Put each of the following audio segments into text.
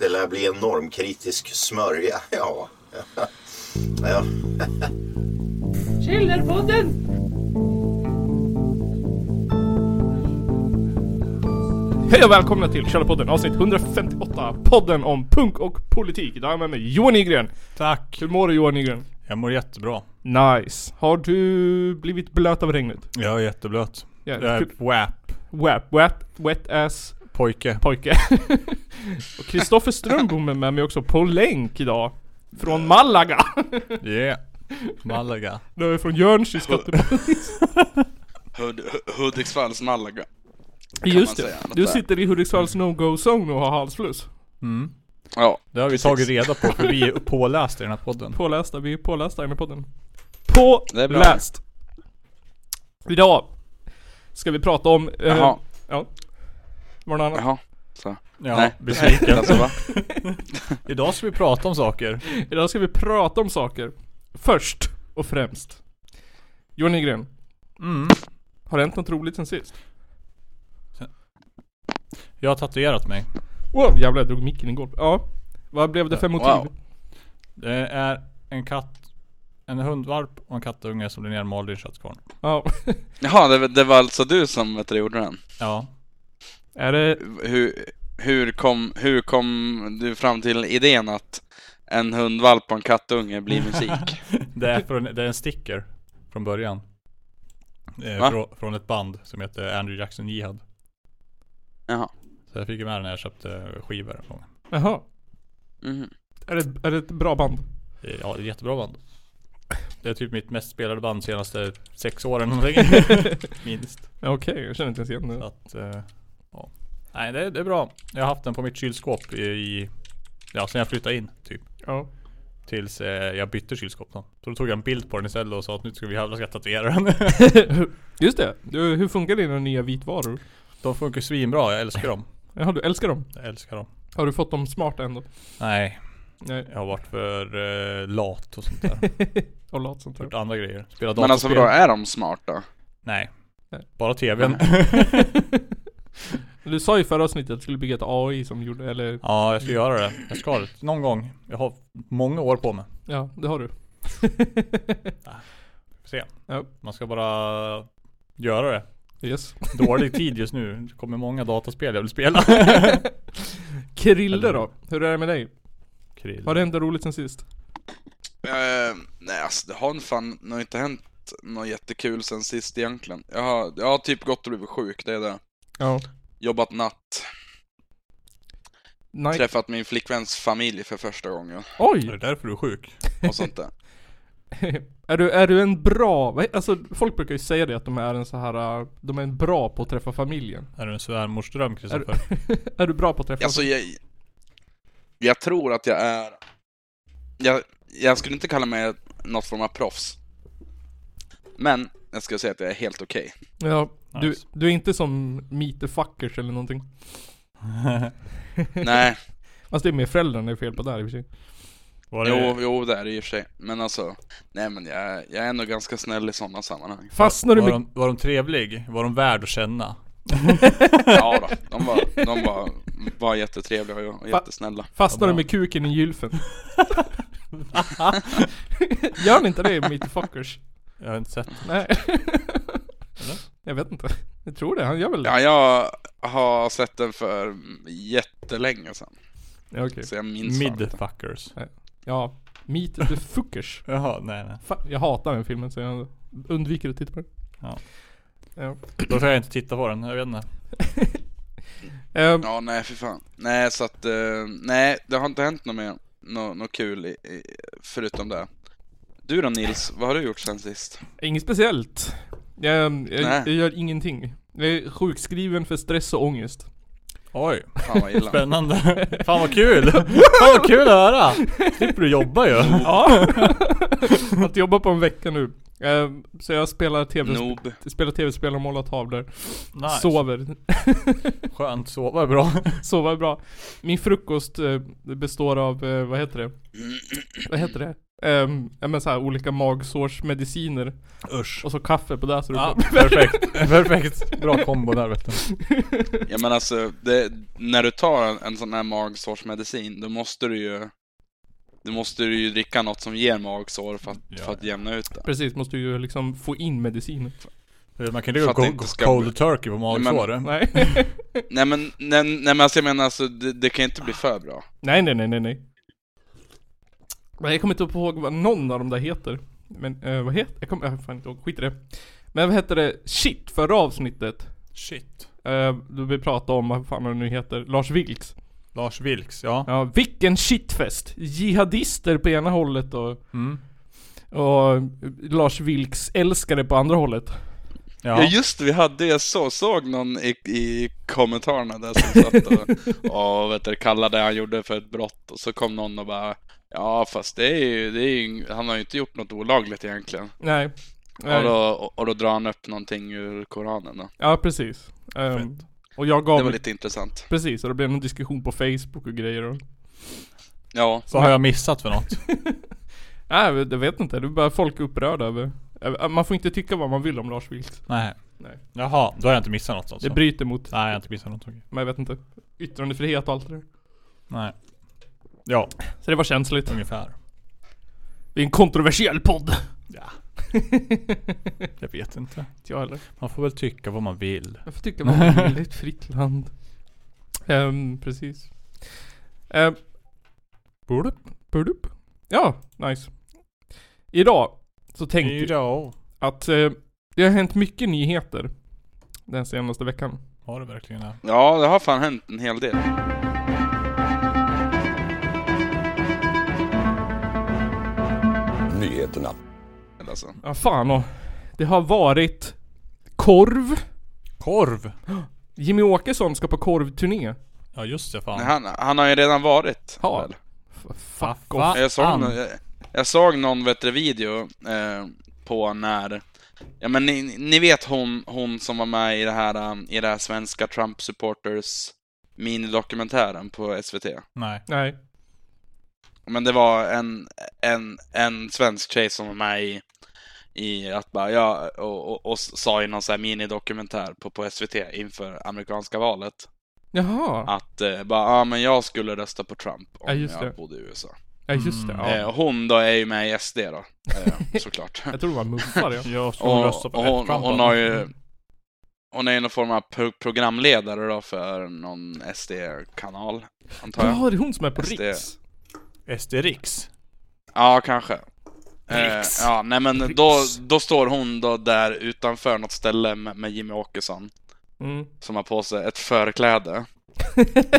Det lär bli en normkritisk smörja, ja. ja. Källarpodden! Hej och välkomna till Källarpodden avsnitt 158 Podden om punk och politik. Idag är jag med mig Johan Nygren. Tack. Hur mår du Johan Nygren? Jag mår jättebra. Nice. Har du blivit blöt av regnet? Jag är jätteblöt. Ja, Jag är. WAP. Wet, wet, wet ass Pojke. pojke. och Kristoffer Strömbom är med mig också på länk idag. Från Malaga. Yeah. Malaga. Du är från Jörns i Skatteparadis. Hud, Hu- Hudiksvalls Malaga. Just det. Du sitter i Hudiksvalls no-go zone och har halsfluss. Mm. Ja, Det har vi Precis. tagit reda på för vi är pålästa i den här podden. Pålästa, vi är pålästa i den här podden. Det. Påläst! Idag ska vi prata om... eh, jaha, Ja. Var det annat? jaha. Så. Ja, Nej. besviken. Alltså? Idag ska vi prata om saker. Idag ska vi prata om saker. Först och främst. Johan Nygren, Mm. har det hänt något roligt sen sist? Jag har tatuerat mig. Wow, jävlar jag drog micken i golvet. Ja. Vad blev det för motiv? Wow. Det är en katt, en hundvalp och en kattunge som blir nermald i en köttkvarn. Ja. Jaha, det, det var alltså du som vet du, gjorde den? Ja. Är det... Hur, hur, kom, hur kom du fram till idén att en hundvalp och en kattunge blir musik? Det är, från, det är en sticker från början. Eh, från, från ett band som heter Andrew Jackson Jihad. Jaha. Så jag fick ju med den när jag köpte skivor. en gång. Jaha. Mhm. Är det, är det ett bra band? Eh, Ja, det är ett jättebra band. Det är typ mitt mest spelade band senaste sex åren någonting. Minst. Ja, Okej, jag känner inte ens igen Så det. att, eh. Nej det, det är bra. Jag har haft den på mitt kylskåp i, i ja sen jag flyttade in typ. Ja. Tills eh, jag bytte kylskåp då. Så då tog jag en bild på den istället och sa att nu ska vi jävla ska tatuera den. Just det. Du, hur funkar dina nya vitvaror? De funkar svinbra, jag älskar dem. Jaha, du älskar dem? Jag älskar dem. Har du fått dem smarta ändå? Nej, Nej. jag har varit för eh, lat och sånt där. Och lat sånt Gjort där. andra grejer. Spelat Men alltså vadå, är de smarta? Nej. Nej. Bara tvn. Du sa i förra avsnittet att du skulle bygga ett AI som gjorde, eller ja, jag ska göra det. Jag ska det. Någon gång. Jag har många år på mig. ja, det har du. Får se. Ja. Man ska bara göra det. Yes. Dålig tid just nu. Det kommer många dataspel jag vill spela. Krille då? Hur är det med dig? Krill. Har det hänt något roligt sen sist? Eh, nej alltså det har fan nog inte hänt något jättekul sen sist egentligen. Jag har, jag har typ gått och blivit sjuk, det är det. Ja. Jobbat natt, Nej. träffat min flickväns familj för första gången Är Oj! det därför du är sjuk? och sånt där. är, du, är du en bra, alltså folk brukar ju säga det att de är en så här, uh, de är en bra på att träffa familjen. Är du en svärmorsdröm Kristoffer? Är du bra på att träffa Alltså jag, jag tror att jag är, jag, jag skulle inte kalla mig något form av proffs. Men jag ska säga att jag är helt okej. Ja, du, Nice. du är inte som meet the fuckers eller någonting. Nej, Fast det är mer föräldrarna det är fel på där i och för sig. Var det, jo, jo det är det i och för sig. Men alltså, nej men jag, jag är nog ganska snäll i sådana sammanhang. Fastnar du var, med, de, var de trevlig? Var de värd att känna? Ja då, de var, de var, var jättetrevliga och jättesnälla. fastnar du med kuken i gylfen? Gör ni inte det meet the fuckers? Jag har inte sett. Nej. Jag vet inte. Jag tror det, han gör väl det? Ja, jag har sett den för jättelänge sedan. Ja, okej. Så jag minns fan inte. Midfuckers. Ja, meet the fuckers. Jaha, nej nej. Fan, jag hatar den filmen så jag undviker att titta på den. Ja. Ja. Då får jag inte titta på den, jag vet inte. Ehm, Ja, nej för fan. Nej, så att, eh, nej, det har inte hänt något mer, något, något kul i, i, förutom det. Du då Nils, vad har du gjort sen sist? Inget speciellt. Jag, jag, jag gör ingenting. Jag är sjukskriven för stress och ångest. Oj, Fan vad illa. spännande. Fan vad kul! Fan vad kul att höra! Slipper du jobba ju. Ja. att jobba på en vecka nu. Ehm, så jag spelar tv Noob. spelar tv-spel och målar tavlor. Nice. Sover. Skönt, sova är bra. Sova är bra. Min frukost eh, består av, eh, vad heter det? Vad heter det? Um, ja men så här, olika magsårsmediciner Usch. och så kaffe på det så du Ja, får perfekt. perfekt. Bra kombo där vet du. Ja men alltså, det, när du tar en, en sån här magsårsmedicin, då måste du ju då måste du ju dricka något som ger magsår för att, Ja. för att jämna ut det. Precis, måste ju liksom få in medicinen. Man kan att gå ska cold bli- turkey på magsår. Nej. Nej men, nej, nej men alltså jag menar alltså, det, det kan inte bli för bra. nej, nej, nej, nej, nej. Men jag kommer inte ihåg vad någon av dem där heter. Men eh, vad heter, jag kommer, jag fan inte ihåg, skit i det. Men vad hette det, shit, förra avsnittet. Shit. Eh, då vi pratade om, vad fan han nu heter, Lars Vilks. Lars Vilks, ja. Ja, vilken shitfest! Jihadister på ena hållet och, Mm. och Lars Vilks älskare på andra hållet. Ja, just det, vi hade, jag så, såg någon i, i kommentarerna där som satt och, och vet du, kallade det han gjorde för ett brott och så kom någon och bara Ja fast det är ju, det är ju han har ju inte gjort något olagligt egentligen. Nej. Och Nej. då, och, och då drar han upp någonting ur Koranen då. Ja, precis. Fett. och jag Det gav var lite intressant. Precis, och det blev någon diskussion på Facebook och grejer och... Ja, Vad har jag missat för något? Nej, jag vet inte. Det är bara folk upprörda över... Man får inte tycka vad man vill om Lars Vilks. Nej. Nej. Jaha, då har jag inte missat något alltså. Det bryter mot, Nej, jag har inte missat något. men jag vet inte, yttrandefrihet och allt det där. Nej. Ja, Så det var känsligt. ungefär. Det är en kontroversiell podd. Ja. Jag vet inte. Inte jag heller. Man får väl tycka vad man vill. Jag får tycka vad man vill, det är ett fritt land. Ehm, precis. Ehm. Burdup, burdup. Ja, nice. Idag så tänkte jag Ja. att eh, det har hänt mycket nyheter den senaste veckan. Har det verkligen det? ja det har fan hänt en hel del. Nyheterna. Alltså. Ja fan och det har varit korv. Korv! Jimmy Åkesson ska på korvturné. Ja just det fan. Nej, Han, han har ju redan varit. Ja. väl? Fuck off. Jag såg, Fan. någon, jag, jag såg någon vet du, video eh, på när Ja men ni, ni vet hon, hon som var med i det här, um, i det här svenska Trump supporters minidokumentären på SVT. Nej. Nej. Men det var en, en, en svensk tjej som var med i, i att bara, ja, och, och, och sa i någon sån här minidokumentär på, på SVT inför amerikanska valet. Jaha. Att eh, bara, ja men jag skulle rösta på Trump om Ja, just jag det. bodde i USA. Ja just det. Mm. Ja. Eh, hon då är ju med i SD då, eh, såklart. Jag tror det var muffar ja. Jag Och, rösta på hon, Trump. hon har ju Hon är ju någon form av pro programledare då för någon SD-kanal, antar jag. Ja, det är hon som är på SD. Riks. SD Riks. Ja, kanske. Eh, ja, nej men då, då står hon då där utanför något ställe med, med Jimmy Åkesson. Mm. Som har på sig ett förkläde.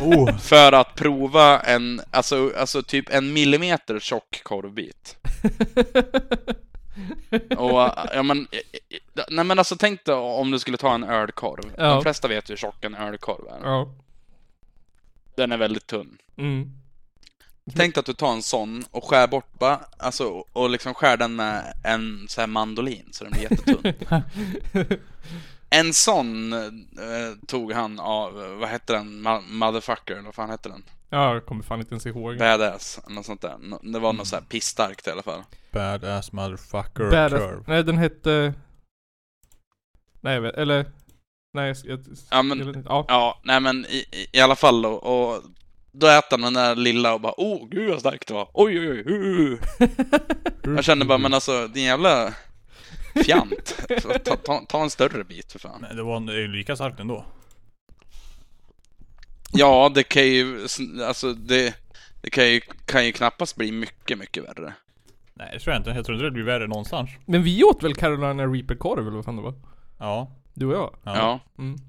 Oh. För att prova en, alltså, alltså typ en millimeter tjock korvbit. Och, ja men, nej men alltså tänk dig om du skulle ta en ölkorv. Ja. De flesta vet ju hur tjock en ölkorv är. Ja. Den är väldigt tunn. Mm. Tänk att du tar en sån och skär bort bara, alltså, och liksom skär den med en så här mandolin så den blir jättetunn. en sån eh, tog han av, vad hette den, Ma- motherfucker, eller vad fan hette den? Ja, jag kommer fan inte ens ihåg. Badass, något sånt där. Det var något så här pissstarkt i alla fall. Badass motherfucker Badass. curve. Nej, den hette... Nej, jag vet, eller... Nej, jag, jag, Ja, men- ja. Ja, nej men i, i, i alla fall då, och då äter han den där lilla och bara åh gud vad starkt det var, oj oj oj, uh. Jag kände bara men alltså din jävla fjant, ta, ta, ta en större bit för fan. Nej, det var ju lika starkt ändå. Ja, det kan ju, alltså det, det kan ju, kan ju knappast bli mycket, mycket värre. Nej det tror jag inte. Jag tror inte det blir värre någonstans. Men vi åt väl Carolina Reaper-korv eller vad fan det var? Ja. Du och jag? Ja. Ja, Mm.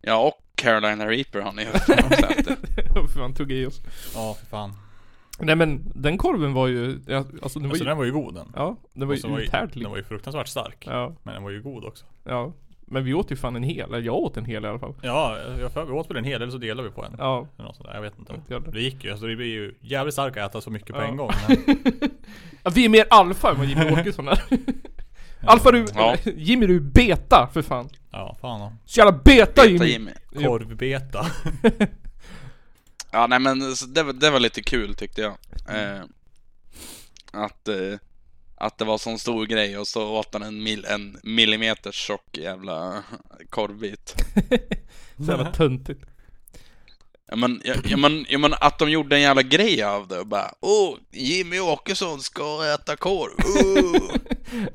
ja och Carolina Reaper har ni. För fan tog i oss. Ja, för fan. Nej men den korven var ju, ja, alltså den var Alltså ju, den var ju god den. ja, den var ju uthärdlig. Den var ju fruktansvärt stark. Ja, Men den var ju god också. ja. Men vi åt ju fan en hel, eller jag åt en hel i alla fall. Ja, jag för, vi åt väl en hel eller så delade vi på en. Ja. Eller något sånt där. Jag vet inte. jag det. Det gick ju. Alltså det blir ju jävligt starkt att äta så mycket på Ja. en gång. Men, ja vi är mer alfa än vad Jimmy Åkesson är. Alfa du, Ja. Jimmy du är beta för fan. ja, fan då. Så jävla beta Beta Jimmy. Jimmy. Korvbeta. Ja, nej men det, var- det var lite kul tyckte jag. Eh, att, eh, att det var sån stor grej och så åt han en, mil, en millimeter tjock jävla korvbit. Så jävla töntigt. Ja men, ja, ja, men, ja men att de gjorde en jävla grej av det och bara Åh, Jimmy Åkesson ska äta korv! Oh.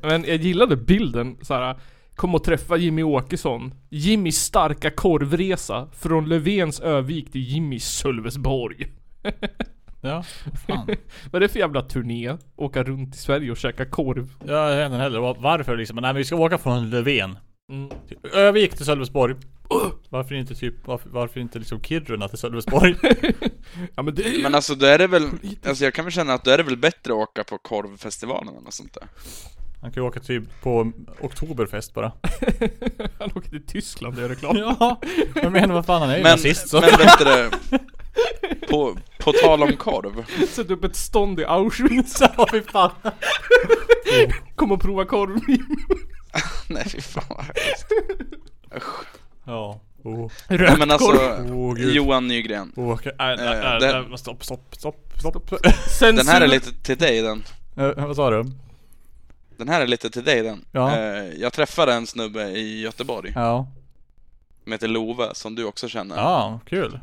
Men jag gillade bilden så här. Kom och träffa Jimmy Åkesson. Jimmys starka korvresa från Löfvens Övik till Jimmys Sölvesborg. Ja, fan. Vad är det för jävla turné? Åka runt i Sverige och käka korv. Jag vet inte heller var- varför liksom. Men nej, vi ska åka från Löfven. Mm. Övik till Sölvesborg. Varför inte typ, varför, varför inte liksom Kiruna till Sölvesborg? Ja men det är ju... Men alltså då är det väl, alltså jag kan väl känna att då är det väl bättre att åka på korvfestivalen eller något sånt där. Han kan ju åka typ på Oktoberfest bara. Han åker till Tyskland och gör reklam. Ja, jag menar vad fan han är ju Men, nazist så. men vet du det, på, på tal om korv. Sätt upp ett stånd i Auschwitz. Ja, fy fan. Kom och prova korv. Nej fy fan vad hemskt. Usch. Ja. Oh. Nej men alltså, gud. Johan Nygren. Oh. Nej, nej, Eh, nej, den- stopp, stopp, stopp, stopp. Den här är lite till dig den. Eh, vad sa du? Den här är lite till dig den. Ja. Eh, Jag träffade en snubbe i Göteborg, Ja. som heter Love, som du också känner. Ja, kul.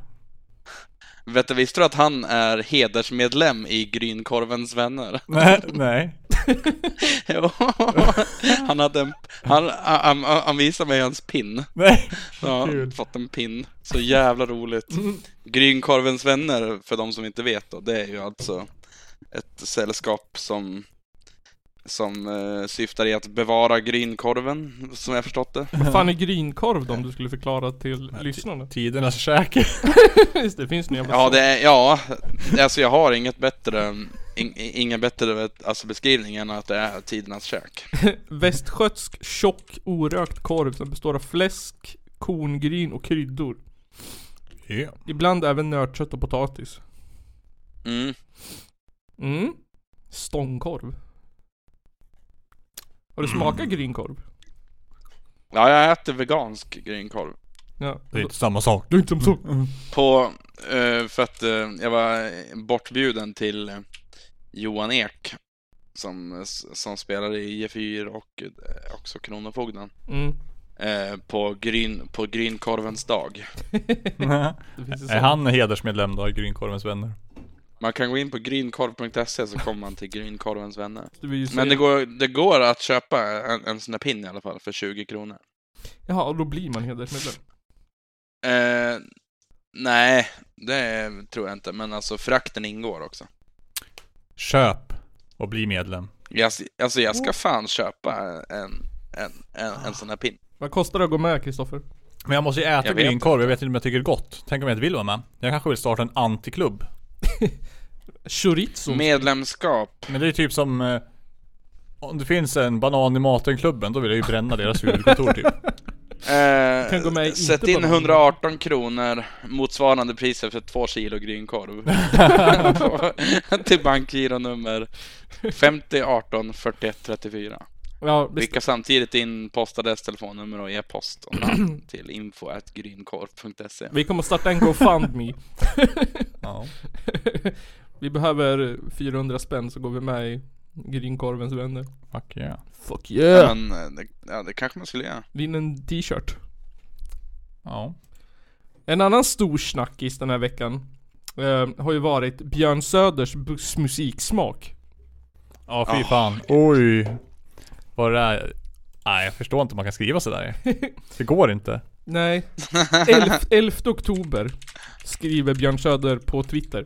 Vet du, visste du att han är hedersmedlem i Grynkorvens vänner? Nej, nej. Jo. han hade en, han, han, han visade mig hans pin. Nej. Har fått en pin. Så jävla roligt. Grynkorvens vänner, för de som inte vet då, det är ju alltså ett sällskap som som eh, syftar i att bevara grynkorven, som jag förstått det. Vad fan är grynkorv då om du skulle förklara till lyssnarna? Tidernas käke. Just det, finns jävla Ja, det är, ja, alltså jag har inget bättre, in, ingen bättre alltså beskrivning än att det är tidernas käk. Västgötsk tjock orökt korv som består av fläsk, korngryn och kryddor. Ja. Ibland även nötkött och potatis. Mm. Mm. Stångkorv. Har du smakat grynkorv? Ja, jag äter vegansk grynkorv. Ja. Det är inte samma sak. Det är inte som så. På, eh, för att eh, jag var bortbjuden till eh, Johan Ek som, som spelar i G4 och eh, också Kronofogden. Mm. Eh, på, gryn, på Grynkorvens dag. Det finns en Är han hedersmedlem då i Grynkorvens vänner? Man kan gå in på grynkorv.se så kommer man till Grynkorvens vänner. Det vill ju Men det går, det går att köpa en, en sån här pin i alla fall för 20 kronor. Jaha, och då blir man hedersmedlem. Eh, nej, det tror jag inte. Men alltså frakten ingår också. Köp och bli medlem. Jag, alltså jag ska fan köpa en, en, en, en sån här pin. Vad kostar det att gå med Kristoffer? Men jag måste ju äta Jag grynkorv, jag vet inte om jag tycker det är gott. Tänk om jag inte vill vara med. Jag kanske vill starta en antiklubb. Chorizo. Medlemskap. Men det är typ som... Eh, om det finns en banan i maten-klubben, då vill jag ju bränna deras huvudkontor typ. Eh, Kan gå med sätt in någon. 118 kronor, motsvarande priset för två kilo grynkorv. Till bankgironummer 50 18 41 34. Ja, Skicka samtidigt in postadress, telefonnummer och e-post och namn till info.grynkorv.se. vi kommer starta en GoFundMe. Ja. vi behöver 400 spänn så går vi med i Grynkorvens vänner. Fuck yeah. Fuck yeah! Men eh, det, ja, det kanske man skulle göra. Vinn en t-shirt. Ja. En annan stor snackis den här veckan eh, har ju varit Björn Söders bussmusiksmak. Ja fy fan. Oj. Är. Nej jag förstår inte hur man kan skriva sådär. Det går inte. Nej. 11, 11 oktober skriver Björn Söder på Twitter.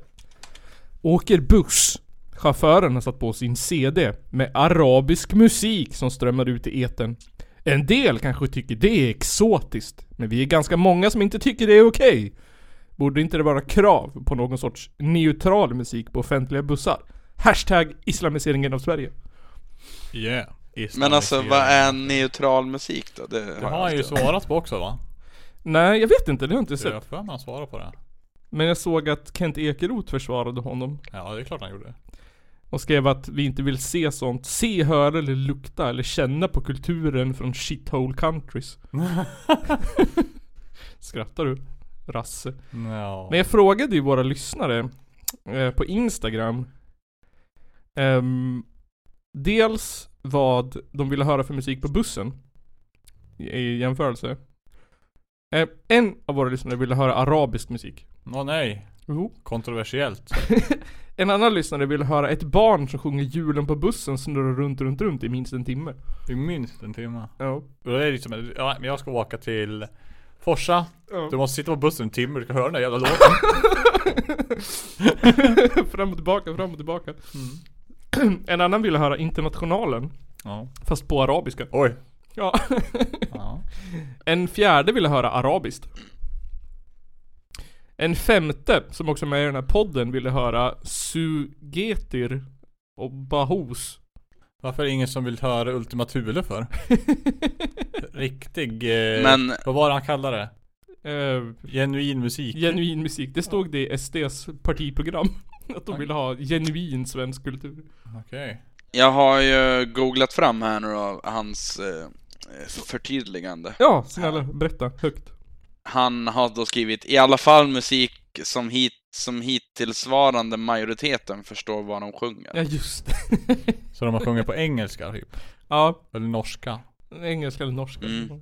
Åker buss. Chauffören har satt på sin CD med arabisk musik som strömmar ut i etern. En del kanske tycker det är exotiskt, men vi är ganska många som inte tycker det är okej. Borde inte det vara krav på någon sorts neutral musik på offentliga bussar? Hashtag islamiseringen av Sverige. Yeah. Men alltså vad är neutral musik då? Det, Det jag har han ju svarat på också va? Nej, jag vet inte, det har jag inte Jag sett. har för mig han svarade på det. Men jag såg att Kent Ekeroth försvarade honom. Ja det är klart han gjorde. Och skrev att vi inte vill se sånt. Se, höra eller lukta eller känna på kulturen från shithole countries. Skrattar du? Rasse. Ja. Men jag frågade ju våra lyssnare eh, på Instagram. Ehm, dels vad de ville höra för musik på bussen. I, i jämförelse. Eh, en av våra lyssnare ville höra arabisk musik. Åh nej. Jo. Kontroversiellt. En annan lyssnare ville höra ett barn som sjunger julen på bussen snurrar runt, runt, runt i minst en timme. I minst en timme. Ja. Det är liksom, ja men jag ska åka till Forsa. Du måste sitta på bussen en timme, du ska höra den där jävla låten. fram och tillbaka, fram och tillbaka. En annan ville höra Internationalen. Ja. Fast på arabiska. Oj. Ja. Ja. En fjärde ville höra arabiskt. En femte, som också är med i den här podden, ville höra Sugetir och Bahus. Varför är det ingen som vill höra Ultima Thule för? Riktig, eh, Men- vad var det han kallade det? Eh, Genuin musik. genuin musik. Det stod det i SDs partiprogram. Att de Oj. ville ha genuin svensk kultur. Okej. Jag har ju googlat fram här nu då, hans eh, förtydligande. Ja, snälla berätta högt. Han har då skrivit i alla fall musik som, hit, som hittillsvarande majoriteten förstår vad de sjunger. Ja just det. Så de har sjungit på engelska typ? ja, Eller norska? engelska eller norska. Mm.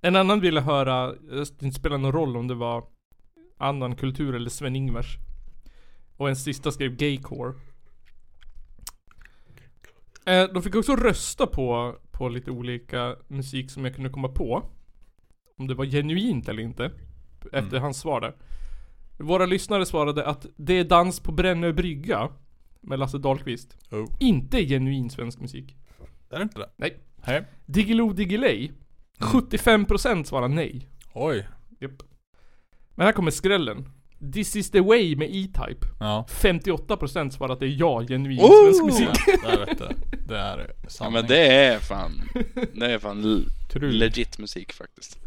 En annan ville höra, det inte spelar någon roll om det var annan kultur eller Sven-Ingvars. Och en sista skrev gaycore. Eh, de fick också rösta på, på lite olika musik som jag kunde komma på. Om det var genuint eller inte. Efter hans svar där. Våra lyssnare svarade att det är dans på Brännö brygga. Med Lasse Dahlqvist. Oh. Inte genuin svensk musik. Är det inte det? Nej. Nej. Diggiloo Diggiley. 75% svarar nej. Oj. Japp. Men här kommer skrällen. This is the way med E-Type. Ja. 58% svarar att det är ja, genuin Oh! svensk musik. Ja, där vet du. Det är Ja sanning. men det är fan, det är fan legit musik faktiskt.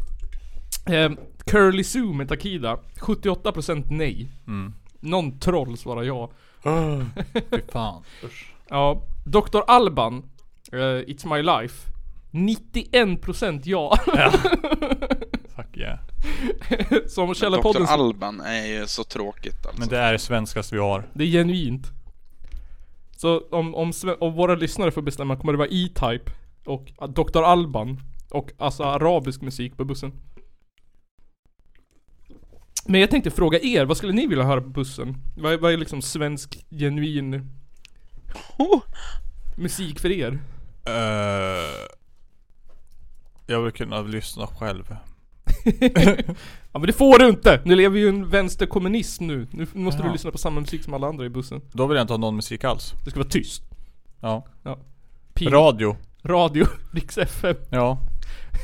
Eh, Curly Sue med Takida. 78% nej. Mm. Någon troll svarar ja. Fy fan. Usch. Ja. Dr. Alban. eh, It's My Life. 91% ja. Fuck yeah. Som Dr. Källarpodden Alban är ju så tråkigt alltså. Men det är det svenskaste vi har. Det är genuint. Så om, om, om våra lyssnare får bestämma kommer det vara E-Type och Dr. Alban och alltså arabisk musik på bussen. Men jag tänkte fråga er, vad skulle ni vilja höra på bussen? Vad är, vad är liksom svensk genuin Oh! musik för er? Uh, jag vill kunna lyssna själv. Ja men det får du inte! Nu lever ju en vänsterkommunism nu. Nu måste du Jaha. lyssna på samma musik som alla andra i bussen. Då vill jag inte ha någon musik alls. Det ska vara tyst. Ja. Pin, Radio. radio, Rix FM. Ja.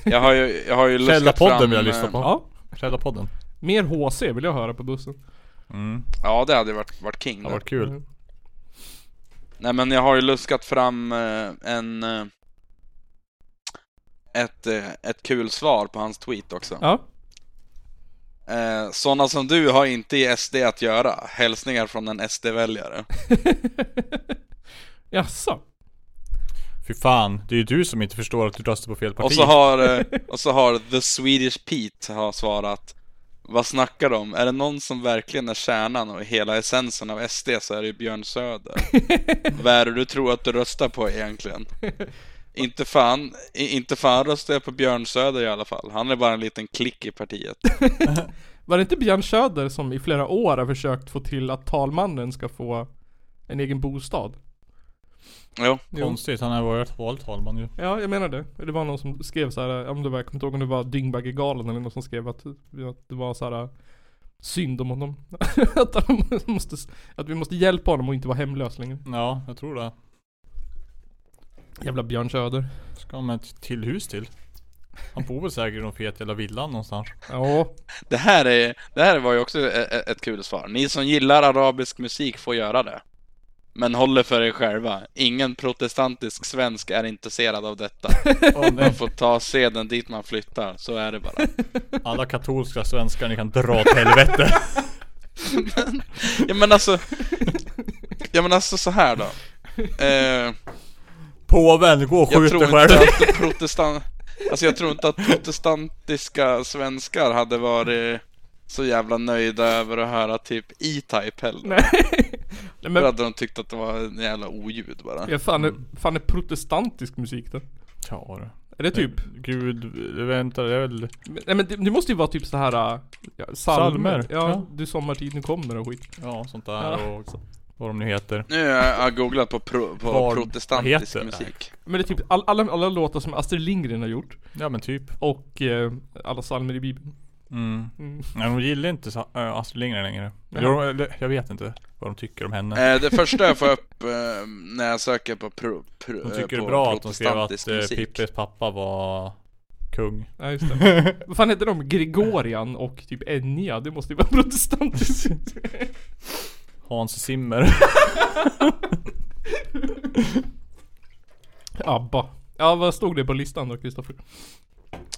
Jag har ju, jag har ju luskat Källarpodden fram... vill jag lyssna eh, på. Ja. Källarpodden. Mer HC vill jag höra på bussen. Mm. Ja det hade varit, varit king Det det. har varit kul. Mm. Nej men jag har ju luskat fram eh, en... eh, ett, eh, ett kul svar på hans tweet också. Ja. Eh, sådana som du har inte i SD att göra. Hälsningar från en SD-väljare. Jaså? Fy fan, det är ju du som inte förstår att du röstar på fel parti. Och så har, eh, och så har The Swedish Pete har svarat Vad snackar de? Är det någon som verkligen är kärnan och hela essensen av SD så är det ju Björn Söder. Vad är det du tror att du röstar på egentligen? Inte fan, inte fan röstar jag på Björn Söder i alla fall. Han är bara en liten klick i partiet. Var det inte Björn Söder som i flera år har försökt få till att talmannen ska få en egen bostad? Jo. Konstigt, han har varit vald talman ju. Ja, jag menar det. Det var någon som skrev så här, om det var, jag kommer inte ihåg om det var Dyngbaggegalan eller någon som skrev att, att det var så här synd om honom. att, han måste, att vi måste hjälpa honom och inte vara hemlös längre. Ja, jag tror det. Jävla Björn Söder. Ska man ett till hus till? Han bor väl säkert i någon fet jävla villan någonstans. Ja. det här, är, det här var ju också e- e- ett kul svar. Ni som gillar arabisk musik får göra det. Men håller för er själva. Ingen protestantisk svensk är intresserad av detta. Åh, Man får ta seden dit man flyttar, så är det bara. Alla katolska svenskar, ni kan dra åt helvete. Ja men alltså, ja men alltså så här då. Eh, Påven, gå och jag skjut tror dig inte själv. att protestant, alltså jag tror inte att protestantiska svenskar hade varit så jävla nöjda över att höra typ E-Type heller. Nej. Nej, Då men, hade de tyckt att det var en jävla oljud bara. ja, fan, är, fan är protestantisk musik då? Ja du. Är det typ? Gud, vänta det är väl... Nej men det, det måste ju vara typ så här äh, ja, salmer. Salmer, Ja, ja. du sommartid nu kommer och skit. Ja sånt där Ja. och vad de nu heter. Nu har jag, googlat på, pro, på Var- vad protestantisk musik. Men det är typ all, alla, alla låtar som Astrid Lindgren har gjort. Ja men typ. Och eh, alla salmer i bibeln. Mm. Mm. Nej de gillar inte äh, Astrid Lindgren längre. Eller, jag vet inte vad de tycker om henne. Eh, det första jag får upp eh, när jag söker på, pro, pro, De tycker det är bra att de skrev att eh. Pippis pappa var kung. Ja just det. Vad fan heter de? Gregorian och typ Enya. Det måste ju vara protestantiskt. Hans Zimmer. Abba. Ja vad stod det på listan då Kristoffer?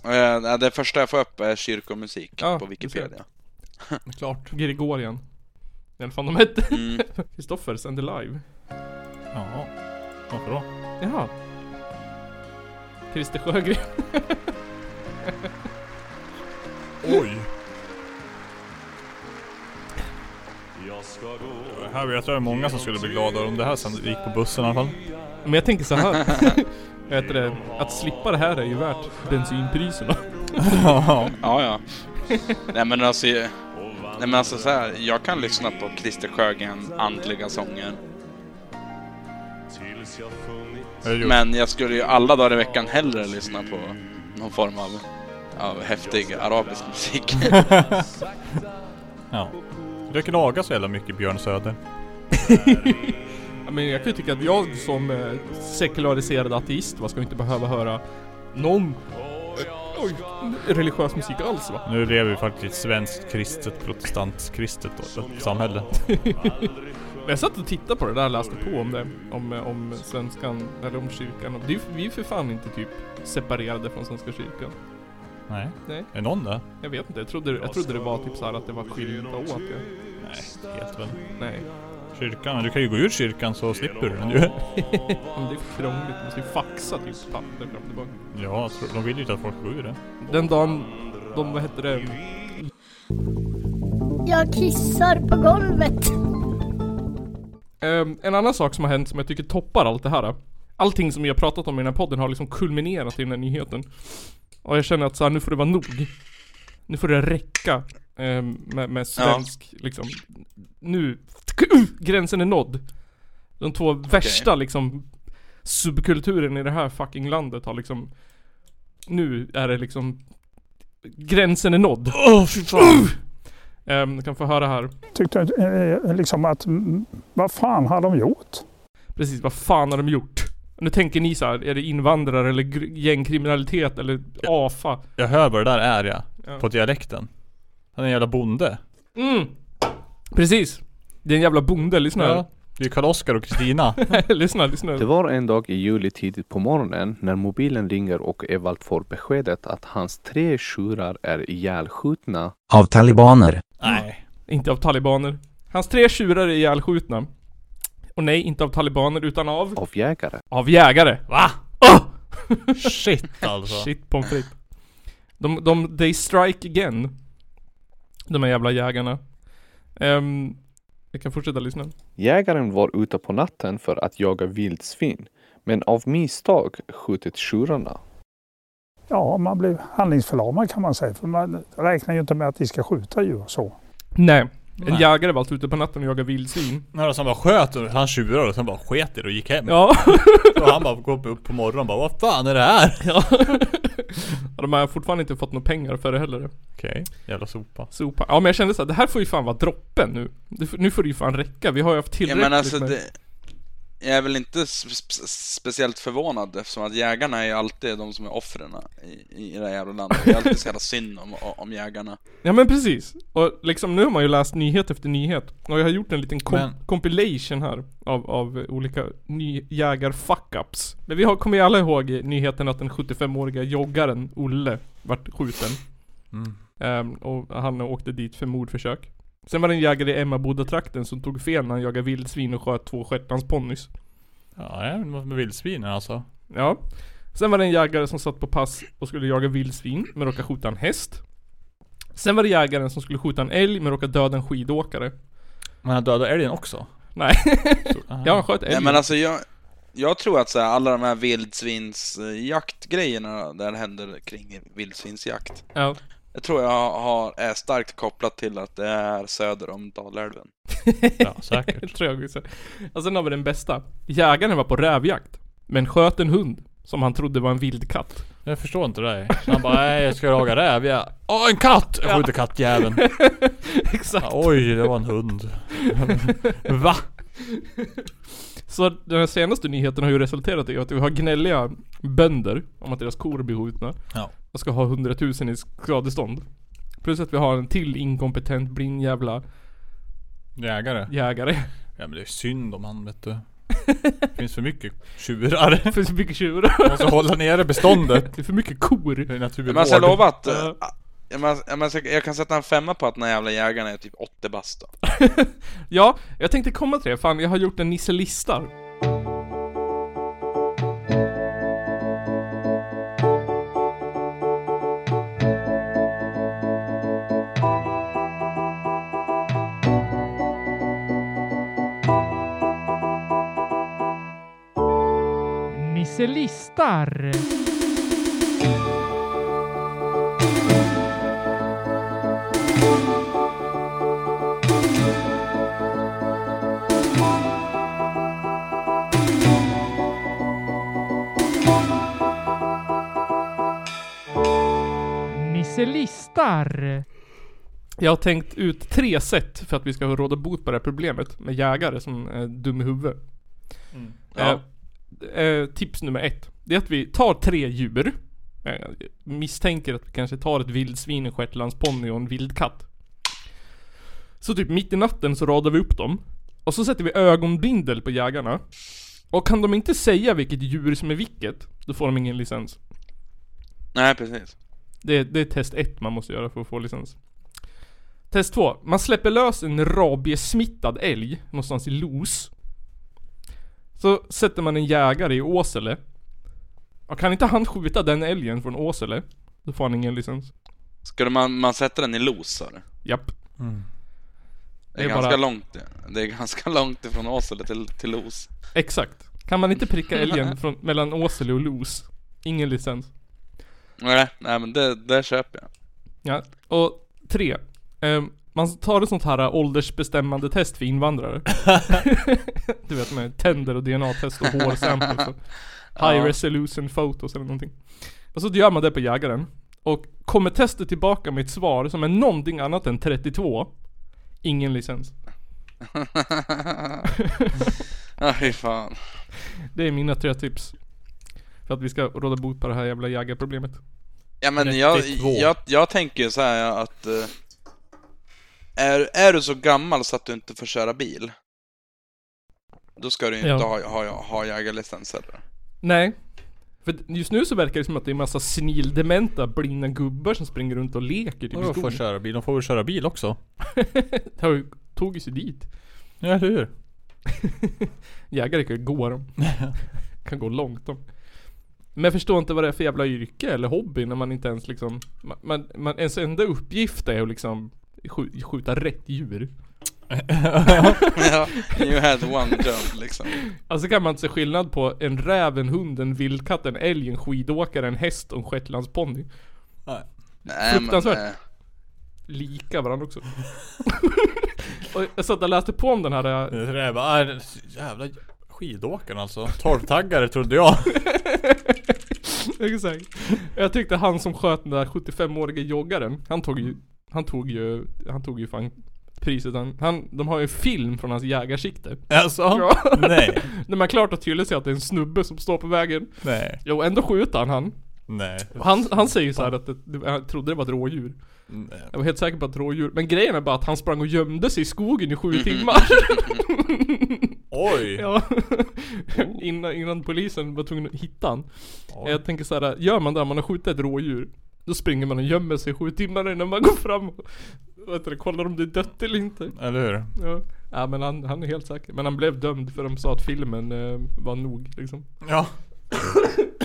Eh, det första jag får upp är kyrkomusik Ja, på du Wikipedia. Klart. Gregorian. I alla fall de hette. Mm. Kristoffer Send Alive. Jaha. Varför då? Jaha. Christer Sjögren. Oj. Här vet jag är många som skulle bli glada om det här sen gick på bussen i alla fall. Men jag tänker så här. Heter det? Att slippa det här är ju värt bensinpriserna. Ja. Ja, ja. nej men alltså, nej men alltså så här, jag kan lyssna på Christer Sjögren andliga sånger. Men jag skulle ju alla dagar i veckan hellre lyssna på någon form av, av häftig arabisk musik. Ja. Du klagar så jävla mycket Björn Söder. Ja, men jag kan ju tycka att jag som eh, sekulariserad ateist va, ska inte behöva höra någon eh, oj, religiös musik alls va. Nu lever vi faktiskt i ett svenskt kristet, protestantkristet då, samhälle. Men jag satt och tittade på det där och läste på om det. Om, eh, om svenskan, eller om kyrkan. Det är, ju- vi är för fan inte typ separerade från Svenska kyrkan. Nej. Nej. Är någon där? Jag vet inte, jag trodde, jag trodde det var typ så här att det var skilda åt ja. Nej, helt väl. Nej. Kyrkan, du kan ju gå ur kyrkan så slipper du den ju. Men det är krångligt, man måste ju faxa typ papper fram och tillbaka. Ja, tror- de vill ju inte att folk går ur det. Den dagen de, vad heter det? Jag kissar på golvet. Ehm, en annan sak som har hänt som jag tycker toppar allt det här. Allting som vi har pratat om i den här podden har liksom kulminerat i den här nyheten. Och jag känner att så här, nu får det vara nog. Nu får det räcka ehm, med, med svensk, liksom. Nu, gränsen är nådd. De två värsta liksom subkulturen i det här fucking landet har liksom Nu är det liksom Gränsen är nådd. Åh fy fan! Du kan få höra här. tyckte eh, liksom att vad fan har de gjort? Precis, vad fan har de gjort? Nu tänker ni så här, är det invandrare eller gängkriminalitet eller AFA? Jag hör vad det där är ja. Ja. På dialekten. Han är en jävla bonde. Mm! Precis! Det är en jävla bonde, lyssna här. Ja. Det är Karl-Oskar och Kristina. lyssna, lyssna. Det var en dag i juli tidigt på morgonen när mobilen ringer och Evald får beskedet att hans tre tjurar är ihjälskjutna Av talibaner. Nej. Inte av talibaner. Hans tre tjurar är ihjälskjutna. Och nej, inte av talibaner utan av... av jägare. Av jägare. Va? Oh! Shit alltså. Shit pommes frites. De, de, they strike again. De här jävla jägarna. Um, jag kan fortsätta lyssna. Jägaren var ute på natten för att jaga vildsvin, men av misstag skjutit tjurarna. Ja, man blir handlingsförlamad kan man säga. För man räknar ju inte med att de ska skjuta djur så. Nej. En Nej. jägare var alltså ute på natten och jagade vildsvin. Ja, så han bara sköt och han tjurade och sen bara sket i det och gick hem. Ja. Och han bara går upp på morgonen och bara vad fan är det här? ja. Och de har fortfarande inte fått några pengar för det heller. Okej, jävla sopa. Sopa. Ja men jag kände så här, det här får ju fan vara droppen nu. Nu får det ju fan räcka. Vi har ju haft Ja tillräckligt men alltså med... det, jag är väl inte spe- spe- speciellt förvånad eftersom att jägarna är ju alltid de som är offren i, i det här jävla landet. Det är alltid så jävla synd om, om jägarna. Ja men precis. Och liksom nu har man ju läst nyhet efter nyhet. Och jag har gjort en liten kom- Men- compilation här av, av olika ny jägar fuck-ups. Men vi har, kommer ju alla ihåg nyheten att den 75-åriga joggaren Olle vart skjuten. Mm. Ehm, och han åkte dit för mordförsök. Sen var det en jägare i Emmaboda-trakten som tog fel när han jagade vildsvin och sköt två shetlandsponnys. Ja, ja, men med vildsvinen alltså. Ja. Sen var det en jägare som satt på pass och skulle jaga vildsvin men råkade skjuta en häst. Sen var det jägaren som skulle skjuta en älg men råkade döda en skidåkare. Men han dödade älgen också. Nej. ja, han sköt Nej älgen. men alltså jag, jag tror att så här, alla de här vildsvinsjaktgrejerna där det händer kring vildsvinsjakt. Ja. Jag tror jag har, är starkt kopplat till att det är söder om Dalälven. Ja, säkert. Det tror jag också. Och sen har vi den bästa. Jägaren var på rävjakt. Men sköt en hund. Som han trodde var en vild katt. Jag förstår inte det. Han bara, nej jag ska jaga räv. Ja. Åh en katt! Jag skjuter kattjäveln. Exakt. Ja, oj, det var en hund. Va? Så den här senaste nyheten har ju resulterat i att vi har gnälliga bönder om att deras kor blir skjutna. Ja. Och ska ha 100 000 i skadestånd. Plus att vi har en till inkompetent blind jävla Jägare. jägare. Ja men det är synd om han vet du. Det finns för mycket tjurar. Det finns för mycket tjurar. Måste hålla nere beståndet. Det är för mycket kor. Det är naturvård. Men alltså, jag lovar att... Ja. Jag, men, jag, men, jag kan sätta en femma på att den här jävla jägaren är typ 80 bast. Ja, jag tänkte komma till det. Fan, jag har gjort en Nisse listar. Nisse listar. Listar. Jag har tänkt ut tre sätt för att vi ska råda bot på det här problemet med jägare som är dum i huvudet. Ja. Eh, eh, tips nummer ett. Det är att vi tar tre djur. Jag misstänker att vi kanske tar ett vildsvin, en shetlandsponny och en vildkatt. Så typ mitt i natten så radar vi upp dem. Och så sätter vi ögonbindel på jägarna. Och kan de inte säga vilket djur som är vilket, då får de ingen licens. Nej, precis. Det, det är test ett man måste göra för att få licens. Test två. Man släpper lös en rabiessmittad älg någonstans i Los. Så sätter man en jägare i Åsele. Och kan inte han skjuta den älgen från Åsele, då får han ingen licens. Skulle man, man sätta den i los sa du? Japp. Det är, Det är ganska bara- långt det. är ganska långt ifrån Åsele till, till Los. Exakt. Kan man inte pricka älgen från, mellan Åsele och Los, ingen licens. Nej, nej men det, det köper jag. Ja. Och tre. Ehm, man tar ett sånt här äh, åldersbestämmande test för invandrare. du vet med tänder och DNA-test och hårsample så. High resolution photos eller någonting. Och så gör man det på jägaren. Och kommer testet tillbaka med ett svar som är någonting annat än 32. Ingen licens. Ja, fy fan. Det är mina tre tips. För att vi ska råda bot på det här jävla jägarproblemet. Ja men jag, 32. jag, jag tänker ju så här att eh, är, är du så gammal så att du inte får köra bil Då ska du inte Ja. ha, ha, ha jägarlicens heller Nej. För just nu så verkar det som att det är massa senildementa blinda gubbar som springer runt och leker typ i får köra bil? De får väl köra bil också? Det har ju sig dit. Ja, eller hur? Jägare kan ju gå de. kan gå långt de. Men jag förstår inte vad det är för jävla yrke eller hobby när man inte ens liksom man, man, man ens enda uppgift är att liksom skj- skjuta rätt djur. Ja, you had one job liksom Alltså kan man inte se skillnad på en räv, en hund, en vildkatt, en älg, en skidåkare, en häst och en shetlandsponny. Nej, men, Fruktansvärt. eh, Lika varandra också. och jag satt och läste på om den här bara, äh, jävla skidåkaren alltså. Torvtaggare trodde jag. Exakt. Jag tyckte han som sköt den där 75-årige joggaren, han tog ju, han tog ju, han tog ju fan priset. Han, han, de har ju en film från hans jägarsikte. Alltså? Ja. Nej. Där man klart och tydligt ser att det är en snubbe som står på vägen. Nej. Jo, ändå skjuter han han. Nej. Han, han säger så här att det, han trodde det var ett rådjur. Nej. Jag var helt säker på att det var ett rådjur. Men grejen är bara att han sprang och gömde sig i skogen i sju timmar. Oj! ja. innan, innan polisen var tvungen att hitta han. Oj. Jag tänker så här, gör man det man har skjutit ett rådjur Då springer man och gömmer sig i sju timmar innan man går fram och vet du, kollar om det är dött eller inte Eller hur? Ja, ja men han, han är helt säker Men han blev dömd för de sa att filmen eh, var nog liksom Ja.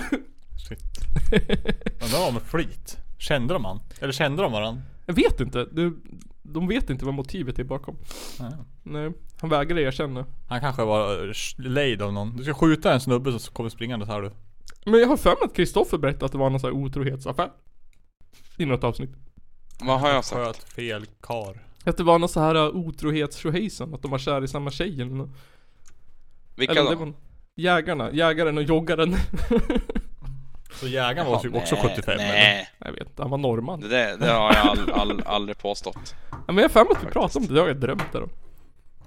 Men det var med flit. Kände de han? Eller kände de varandra? Jag vet inte, det, de vet inte vad motivet är bakom. Nej. Nej, han vägrar erkänna. Han kanske var eh, lejd av någon. Du ska skjuta en snubbe som kommer springande här du. Men jag har för mig att Kristoffer berättade att det var någon sån här otrohetsaffär. I något avsnitt. Vad har jag sagt? Sköt fel kar. Att det var någon så här uh, otrohetstjohejsan, att de var kär i samma tjej eller något. Vilka eller då? jägarna, jägaren och joggaren. Så jägaren var typ också Nej, 75 eller? Nej, jag vet inte, han var norrman. det, där- det har jag all, all, aldrig påstått. Ja, men jag har för mig att vi pratade om det, det har jag drömt det då.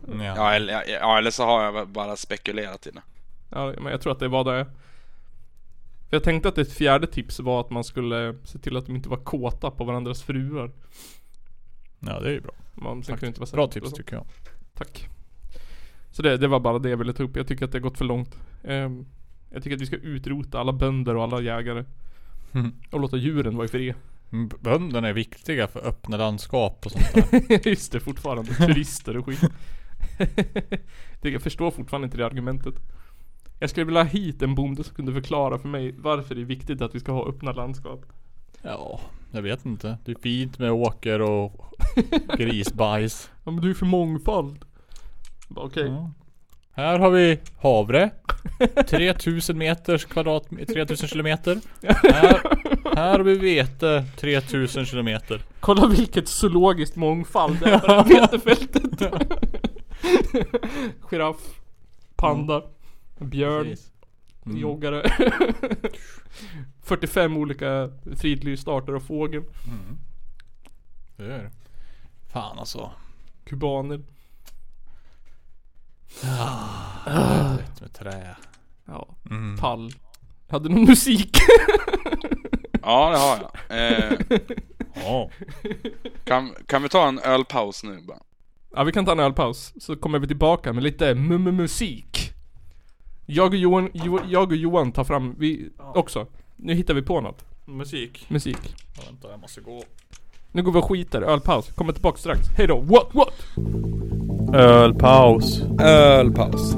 Ja. Ja eller, ja, eller så har jag bara spekulerat i det. Ja, men jag tror att det var det. För jag tänkte att ett fjärde tips var att man skulle se till att de inte var kåta på varandras fruar. ja, det är ju bra. Man, sen kunde det inte vara Bra tips tycker jag. Tack. Så det, det var bara det jag ville ta upp. Jag tycker att det har gått för långt. Ehm, jag tycker att vi ska utrota alla bönder och alla jägare. Mm. Och låta djuren vara i fred. Mm, Bönderna är viktiga för öppna landskap och sånt där. Just det, fortfarande. Turister och skit. Det- jag förstår fortfarande inte det argumentet. Jag skulle vilja ha hit en bonde som kunde förklara för mig varför det är viktigt att vi ska ha öppna landskap. ja, jag vet inte. Det är fint med åker och grisbajs. Ja men du är för mångfald. Okej. Ja. Här har vi havre. 3000 meters kvadrat... 3000 kilometer. Här, här har vi vete. 3000 kilometer. Kolla vilket zoologiskt mångfald det är på det här vetefältet. Giraff. Panda. Björn. Precis. Mm. Joggare. 45 olika fridlystarter av fågel. Mm. Det är det. Fan alltså. Kubaner. Rätt med trä. Ja. Mm. Pall. Hade någon musik. Ja det har jag. Eh, Ja. kan, kan vi ta en ölpaus nu bara? Ja vi kan ta en ölpaus. Så kommer vi tillbaka med lite musik. Jag och Johan, jo, jag och Johan tar fram, vi också. Nu hittar vi på något. Musik. Musik. Ja, vänta, jag måste gå. Nu går vi och skiter. Ölpaus. Kommer tillbaka strax. Hejdå. What what? Ölpaus. Ölpaus.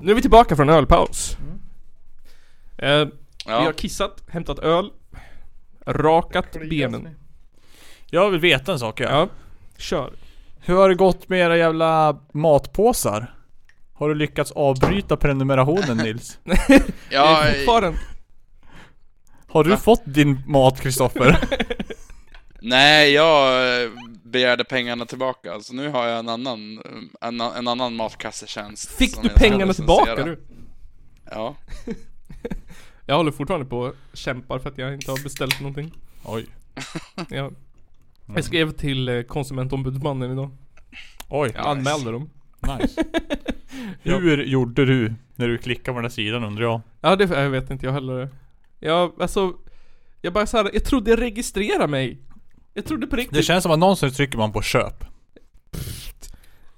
Nu är vi tillbaka från ölpaus. Eh, Vi har Ja, kissat, hämtat öl, rakat benen. Jag vill veta en sak ja. Ja, kör. Hur har det gått med era jävla matpåsar? Har du lyckats avbryta prenumerationen Nils? ja, Jag fortfarande... Har du fått din mat Kristoffer? nej jag eh, begärde pengarna tillbaka. Så nu har jag en annan, en, en annan matkassetjänst. Fick du pengarna tillbaka nu? Ja. Jag håller fortfarande på och kämpar för att jag inte har beställt någonting. Oj. Jag, jag skrev till eh, konsumentombudsmannen idag. Oj. Jag anmälde dem. Nice. Hur gjorde du när du klickade på den här sidan undrar jag? Ja det jag vet inte jag heller. Jag, alltså... Jag bara såhär, jag trodde jag registrerade mig. Jag trodde på riktigt. Det känns som att någonsin trycker man på köp.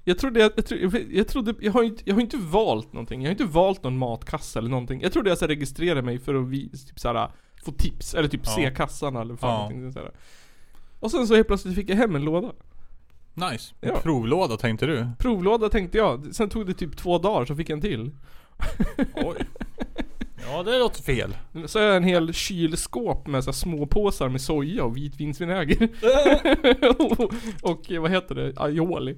Jag trodde jag, jag, tro- jag, trodde, jag har inte, jag har inte valt någonting. Jag har inte valt någon matkasse eller någonting. Jag trodde jag så registrerade mig för att vi, typ såhär, få tips. Eller typ Ja. se kassan eller fan Ja. någonting sådär. Och sen så helt plötsligt fick jag hem en låda. Nice. Ja. Provlåda tänkte du? Provlåda tänkte jag. Sen tog det typ två dagar så fick jag en till. Oj. Ja det låter fel. Så har jag en hel kylskåp med så här små påsar med soja och vitvinsvinäger. och, och vad heter det? Aioli.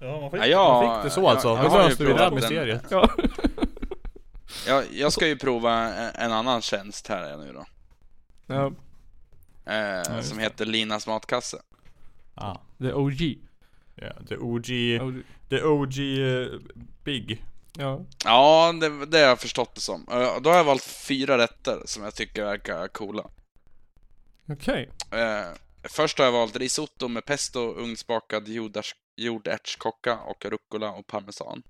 Ja man fick, Ja, jag- man fick det så jag- alltså. jag ju löste vi det den. mysteriet. Ja. Jag, jag ska ju prova en, en annan tjänst här nu då. ja. Eh, just som heter Linas matkasse. Ah. The OG. Ja, the OG, OG. the OG eh, Big. Ja. Ja, det, det har jag förstått det som. Då har jag valt fyra rätter som jag tycker verkar coola. Okej. Eh, först har jag valt risotto med pesto, ugnsbakad jordärs- jordärtskocka och rucola och parmesan.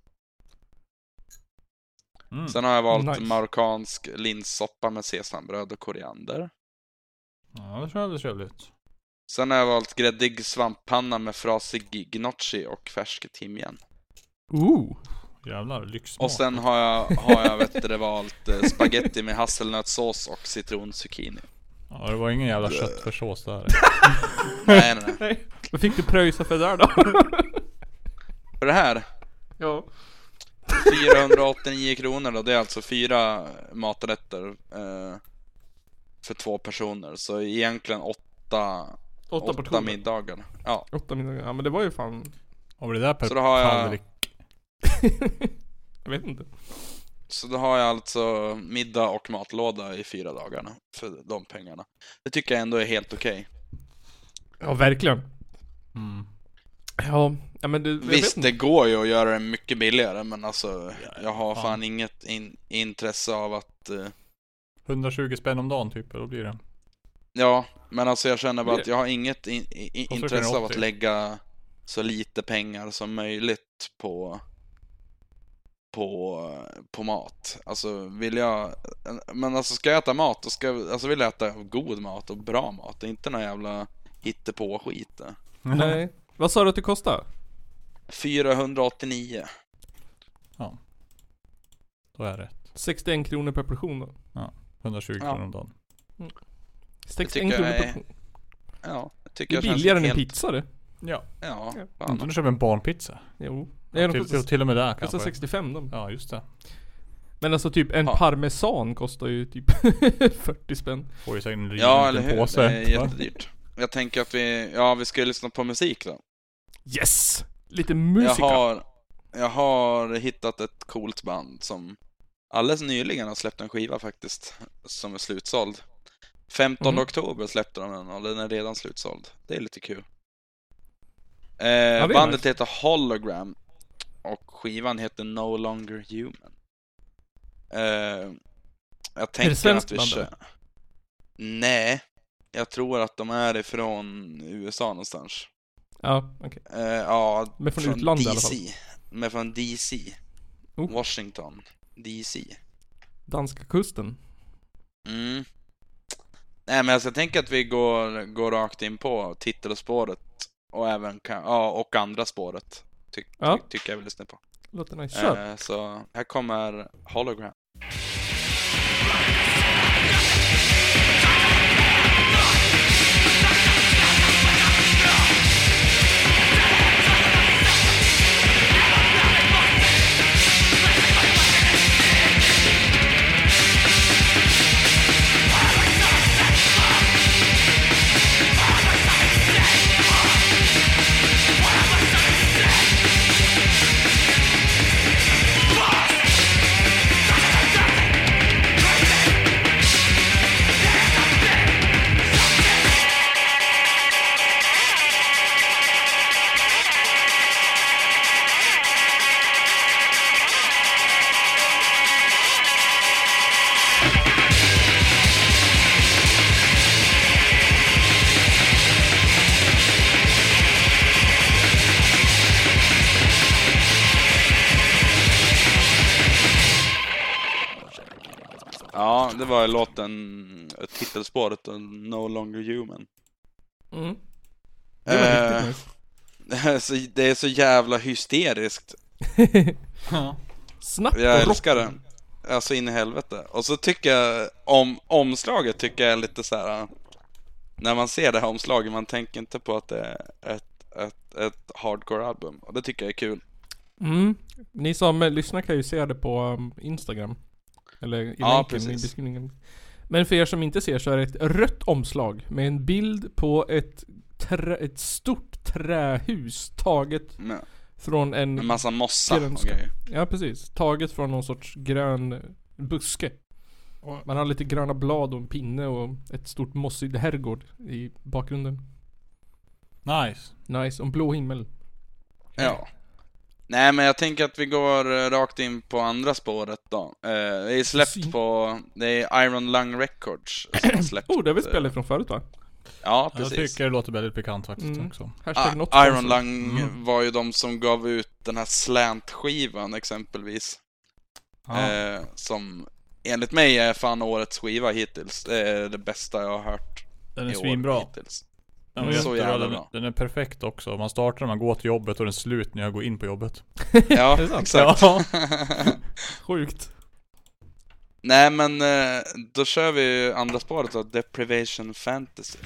Mm. Sen har jag valt Nice. marockansk linssoppa med sesambröd och koriander. Ja det tror jag blir trevligt. Sen har jag valt gräddig svamppanna med frasig gnocchi och färsk timjan. Ooh. Jävlar, lyxmat. Och sen har jag, har jag vet du, det, valt eh, spaghetti med hasselnötssås och citronzucchini. Ja det var ingen jävla köttfärssås där. Nej, nej, nej. Vad fick du pröjsa för där då? För det här, ja. 489 kronor då, det är alltså fyra maträtter eh, för två personer. Så egentligen åtta Åtta åtta middagar. Ja, Åtta middagar. Ja men det var ju fan... Och det där per Så då har jag- tallrik. jag vet inte. så då har jag alltså middag och matlåda i fyra dagarna för de pengarna. Det tycker jag ändå är helt okej. Ja verkligen. Mm. Ja, ja men det... jag vet Visst, inte. det går ju att göra det mycket billigare, men alltså jag har fan. fan inget in, intresse av att... eh, 120 spänn om dagen typ, då blir det. ja, men alltså jag känner bara att jag har inget in, i, Kostar intresse av att 380. lägga så lite pengar som möjligt på på, på mat. Alltså vill jag, men alltså ska jag äta mat, då ska jag, alltså vill jag äta god mat och bra mat. Det är inte någon jävla hittepå-skit det. Nej. Vad sa du att det kostade? 489. Då är det 61 kronor per portion då. 120 Ja. kronor om dagen. 61 tycker kronor jag per är- portion. Ja, jag Det tycker är jag känns billigare än en helt- pizza det. Ja. Ja, Ja. fan. Inte om du köper en barnpizza. Jo. Nej, de till, kostar, till, till och med där kostar kanske. 65 de. Ja, just det. Men alltså typ en Ja. parmesan kostar ju typ 40 spänn. Får ju säkert en Ja, eller hur? påse. Det är jättedyrt. Jag tänker att vi, ja vi ska ju lyssna på musik då. Yes! Lite Jag musika. har, jag har hittat ett coolt band som alldeles nyligen har släppt en skiva faktiskt, som är slutsåld. 15 Mhm. oktober släppte de den och den är redan slutsåld. Det är lite kul. Eh, är bandet nice. heter Hologram och skivan heter No Longer Human. Eh, jag tänker svenskt att vi kör... Nej, jag tror att de är ifrån USA någonstans. Ja, okej. Eh, ja, Men från utlandet i alla DC. Men från DC. Oh. Washington. DC. Danska kusten. Mm. Nej men alltså jag tänker att vi går, går rakt in på titelspåret och även ja, och andra spåret. Ty, ty, Ja. Tycker jag vill lyssna på. Låter nice. Kör. Eh, så här kommer Hologram. Det var låten, titelspåret No Longer Human. Mm. Det var Eh, riktigt Det är, så, det är så jävla hysteriskt. nice. Ja. Snabbt Jag älskar det. Alltså in i helvete. Och så tycker jag, om omslaget tycker jag är lite så här. När man ser det här omslaget, man tänker inte på att det är ett, ett, ett hardcore-album. Och det tycker jag är kul. Mm. Ni som lyssnar kan ju se det på um, Instagram. Eller i Ja, länken i precis. beskrivningen. Men för er som inte ser så är det ett rött omslag med en bild på ett, trä, ett stort trähus taget Med, från en... med massa mossa och grönska. grejer. Ja precis. Taget från någon sorts grön buske. Man har lite gröna blad och en pinne och ett stort mossig herrgård i bakgrunden. Nice. Nice. Och en blå himmel. Ja. Nej men jag tänker att vi går eh, rakt in på andra spåret då. Eh, det är släppt på, det är Iron Lung Records som har släppt. Oh, det har vi eh, spelat ifrån förut va? Ja, Jag precis. tycker det låter väldigt bekant faktiskt Mm. också. Ah, Iron. Lung Mm. var ju de som gav ut den här Slant-skivan exempelvis. Ja. Eh, som enligt mig är fan årets skiva hittills. Det är det bästa jag har hört Den i är år svinbra. hittills. Den är Mm. Så jättebra. jävla Den, bra. den är perfekt också. Man startar när man går till jobbet och den är slut när jag går in på jobbet. Ja, exakt. Ja. Sjukt. Nej men eh, då kör vi andra spåret då, Deprivation Fantasy.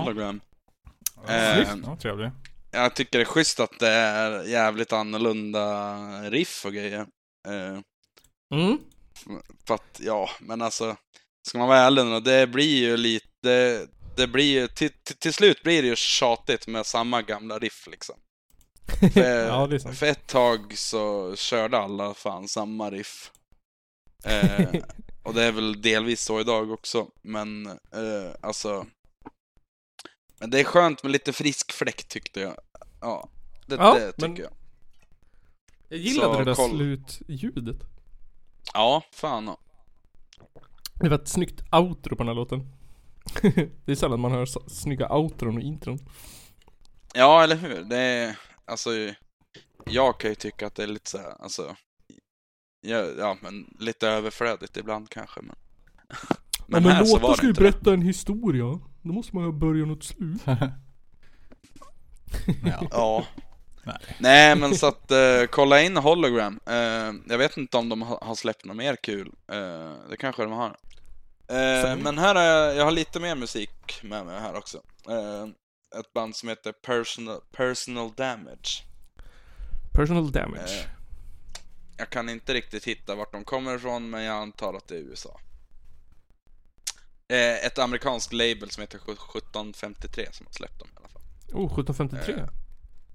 Hologram. Snyggt. Eh, Ja, trevligt. jag tycker det är schysst att det är jävligt annorlunda riff och grejer. Eh, Mm. för att, ja, men alltså, ska man vara ärlig nu, det blir ju lite, det blir ju, till, till, till slut blir det ju tjatigt med samma gamla riff liksom. För, ja, det är sant. för ett tag så körde alla fan samma riff. Eh, och det är väl delvis så idag också, men eh, alltså... Men det är skönt med lite frisk fläkt tyckte jag. Ja, det, Ja, det tycker men- jag. Jag gillade Så, det där koll. slutljudet. Ja, fan. ja. Det var ett snyggt outro på den här låten. det är sällan man hör så, snygga outron och intron. Ja, eller hur? Det är, alltså, jag kan ju tycka att det är lite så här, alltså, ja, ja men lite överflödigt ibland kanske, men. Men, ja, men här så låtar var ska det ju inte det. berätta en historia. Då måste man ju börja något slut. ja. Ja. Nej. Nej. men så att eh, kolla in Hologram. Eh, jag vet inte om de ha, har släppt något mer kul. Eh, det kanske de har. Men här har jag, jag har lite mer musik med mig här också. Ett band som heter Personal, Personal Damage. Personal damage. Jag kan inte riktigt hitta vart de kommer ifrån, men jag antar att det är USA. Eh, ett amerikanskt label som heter 1753 som har släppt dem i alla fall. Oh, 1753. eh,